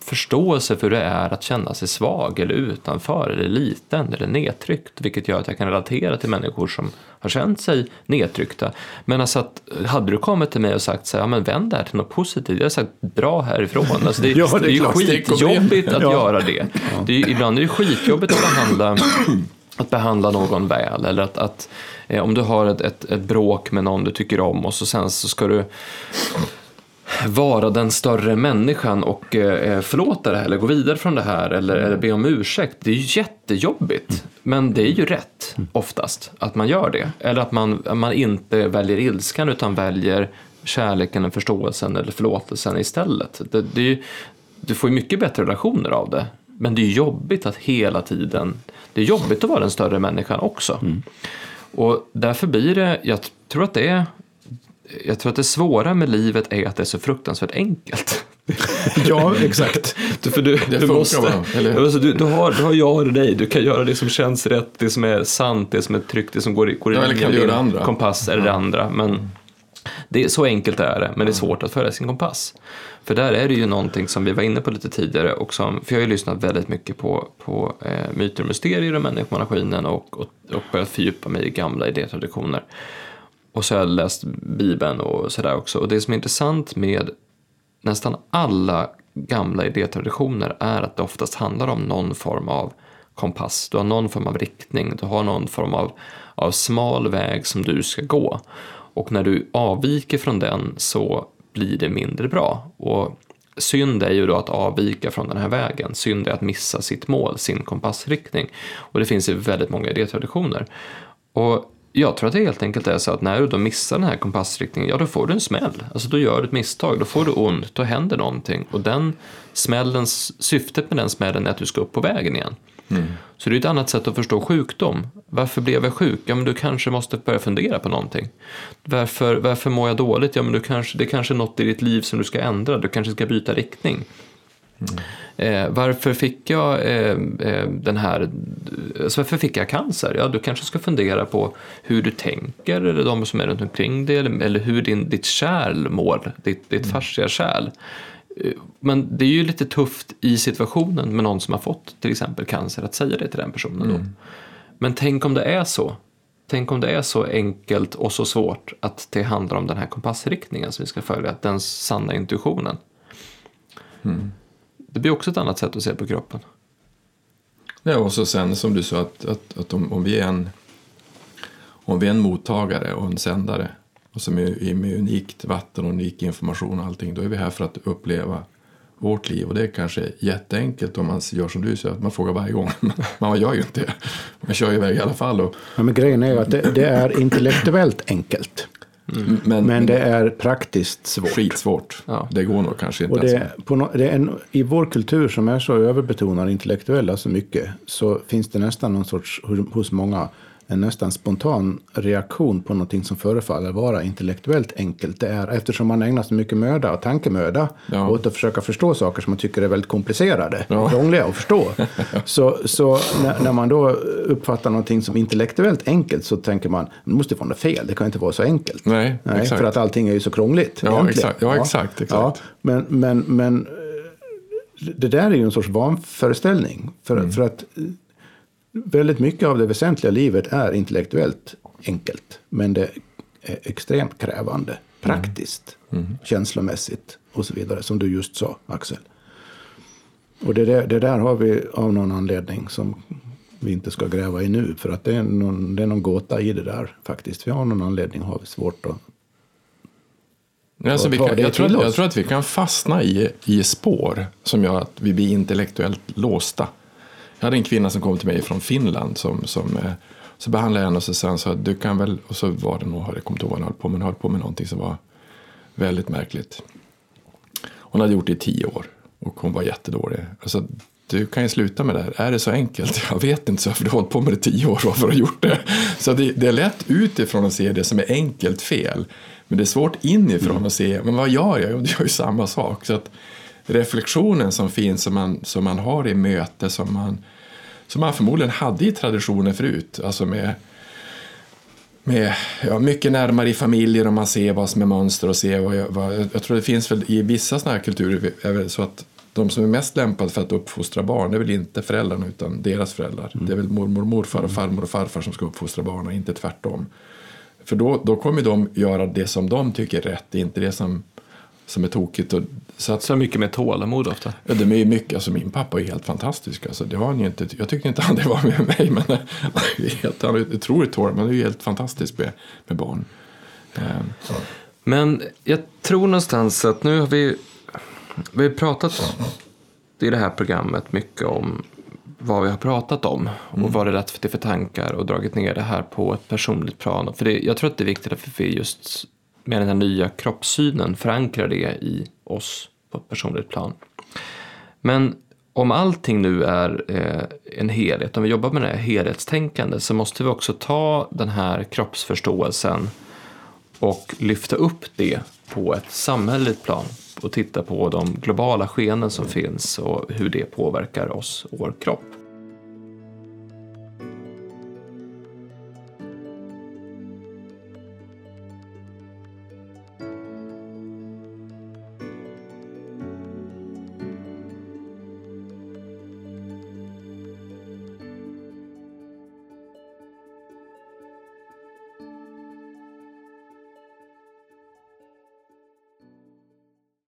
förståelse för hur det är att känna sig svag eller utanför eller liten eller nedtryckt. Vilket gör att jag kan relatera till människor som har känt sig nedtryckta. Men alltså att, hade du kommit till mig och sagt så här, ja men vänd det här till något positivt. Jag har sagt dra härifrån. Alltså det, Ja, det är det är ju klart. skitjobbigt att Ja. göra det. det är, ibland är det skitjobbigt att behandla att behandla någon väl eller att, att eh, om du har ett, ett, ett bråk med någon du tycker om och så sen så ska du vara den större människan och eh, förlåta det här eller gå vidare från det här eller, eller be om ursäkt. Det är ju jättejobbigt. Men det är ju rätt oftast att man gör det. Eller att man, man inte väljer ilskan utan väljer kärleken, och förståelsen eller förlåtelsen istället. Det, det ju, du får ju mycket bättre relationer av det. Men det är jobbigt att hela tiden, det är jobbigt att vara den större människan också. Och därför blir det, jag tror att det är jag tror att det svåra med livet är att det är så fruktansvärt enkelt. Ja, exakt. Du, för du, du, funkar måste, bara, eller alltså, du, du, har, du har jag och dig, du kan göra det som känns rätt, det som är sant, det som är tryggt, det som går, i- går i Ja, eller linje du med din det andra? kompass eller det andra. Men det är, så enkelt är det, men det är svårt att följa sin kompass. För där är det ju någonting som vi var inne på lite tidigare, och som, för jag har ju lyssnat väldigt mycket på, på eh, myter och mysterier och människomaskinen och, och, och börjat fördjupa mig i gamla idétraditioner. Och så har jag läst Bibeln och sådär också. Och det som är intressant med nästan alla gamla idétraditioner är att det oftast handlar om någon form av kompass. Du har någon form av riktning, du har någon form av, av smal väg som du ska gå. Och när du avviker från den så blir det mindre bra. Och synd är ju då att avvika från den här vägen. Synd är att missa sitt mål, sin kompassriktning. Och det finns ju väldigt många idétraditioner. Och jag tror att det helt enkelt är så att när du då missar den här kompassriktningen, ja då får du en smäll. Alltså då gör du ett misstag, då får du ont, då händer någonting. Och den smällens, syftet med den smällen är att du ska upp på vägen igen. Så det är ett annat sätt att förstå sjukdom. Varför blev jag sjuk? Ja, men du kanske måste börja fundera på någonting. Varför, varför mår jag dåligt? Ja, men du kanske, det är kanske är något i ditt liv som du ska ändra. Du kanske ska byta riktning. Eh, varför fick jag eh, eh, den här, alltså varför fick jag cancer? Ja, du kanske ska fundera på hur du tänker eller de som är runt omkring dig eller, eller hur din, ditt kärl mår, ditt, ditt fascia kärl. Eh, Men det är ju lite tufft i situationen med någon som har fått till exempel cancer att säga det till den personen då. Men tänk om det är så. Tänk om det är så enkelt och så svårt att det handlar om den här kompassriktningen som vi ska följa, den sanna intuitionen. Det blir också ett annat sätt att se på kroppen. Ja, och så sen som du sa att, att, att om, om, vi är en, om vi är en mottagare och en sändare och som är med unikt vatten och unik information och allting, då är vi här för att uppleva vårt liv. Och det är kanske jätteenkelt om man gör som du säger, att man frågar varje gång. Man gör ju inte det. Man kör ju iväg i alla fall. Och, Ja, men grejen är ju att det, det är intellektuellt enkelt. Mm. Men, Men det är praktiskt svårt. skitsvårt. Ja. Det går nog kanske inte Och ens. det, på no, det är en, I vår kultur som är så överbetonad intellektuella så mycket så finns det nästan någon sorts, hos många, en nästan spontan reaktion på någonting som förefaller vara intellektuellt enkelt. Det är eftersom man ägnar så mycket möda och tankemöda Ja. åt att försöka förstå saker som man tycker är väldigt komplicerade Ja. krångliga att förstå. så så när, när man då uppfattar någonting som intellektuellt enkelt så tänker man, det måste vara något fel, det kan inte vara så enkelt. Nej, Nej, exakt. för att allting är ju så krångligt. Ja, egentligen. exakt. Ja, exakt, exakt. Ja, men, men, men eh, det där är ju en sorts vanföreställning. För, Mm. för att eh, väldigt mycket av det väsentliga livet är intellektuellt enkelt. Men det är extremt krävande, praktiskt, Mm. känslomässigt och så vidare. Som du just sa, Axel. Och det där, det där har vi av någon anledning som vi inte ska gräva i nu. För att det är någon, det är någon gåta i det där faktiskt. Vi har någon anledning har vi svårt att Nej, Alltså, vi kan, jag, tror att, jag tror att vi kan fastna i, i spår som gör att vi blir intellektuellt låsta. Jag hade en kvinna som kom till mig från Finland som, som eh, så behandlade jag henne och så sa så att du kan väl, och så var det nog, jag kommer inte ihåg vad höll på med, höll på med någonting som var väldigt märkligt. Hon hade gjort det i tio år och hon var jättedålig. Alltså, du kan ju sluta med det här. Är det så enkelt? Jag vet inte, så för du har hållit på med det i tio år, varför har du gjort det? Så det, det är lätt utifrån att se det som är enkelt fel. Men det är svårt inifrån att se, men vad gör jag? Det gör ju samma sak. Så att reflektionen som finns, som man, som man har i möte, som man, som man förmodligen hade i traditionen förut, alltså med med, ja, mycket närmare i familjer och man ser vad som är mönster och ser vad, jag, vad jag tror det finns väl i vissa sådana här kulturer är väl så att de som är mest lämpade för att uppfostra barn det är väl inte föräldrarna utan deras föräldrar. Det är väl mormor, morfar och farmor och farfar som ska uppfostra barnen, inte tvärtom. För då, då kommer de göra det som de tycker är rätt, inte det som, som är tokigt. Och, så att, Så mycket med tålamod ofta. Ja, de är mycket, alltså min pappa är helt fantastisk. Alltså, det har han inte, jag tyckte inte han det var med mig, men han är helt, han är otroligt tålig, men han är helt fantastisk med, med barn. Eh, Men jag tror någonstans att nu har vi, vi har pratat i det här programmet mycket om vad vi har pratat om och vad det är rätt för, för tankar och dragit ner det här på ett personligt plan. För det, jag tror att det är viktigt att vi just med den här nya kroppssynen förankrar det i oss på ett personligt plan. Men om allting nu är eh, en helhet, om vi jobbar med det här helhetstänkande så måste vi också ta den här kroppsförståelsen och lyfta upp det på ett samhälleligt plan och titta på de globala skenen som finns och hur det påverkar oss och vår kropp.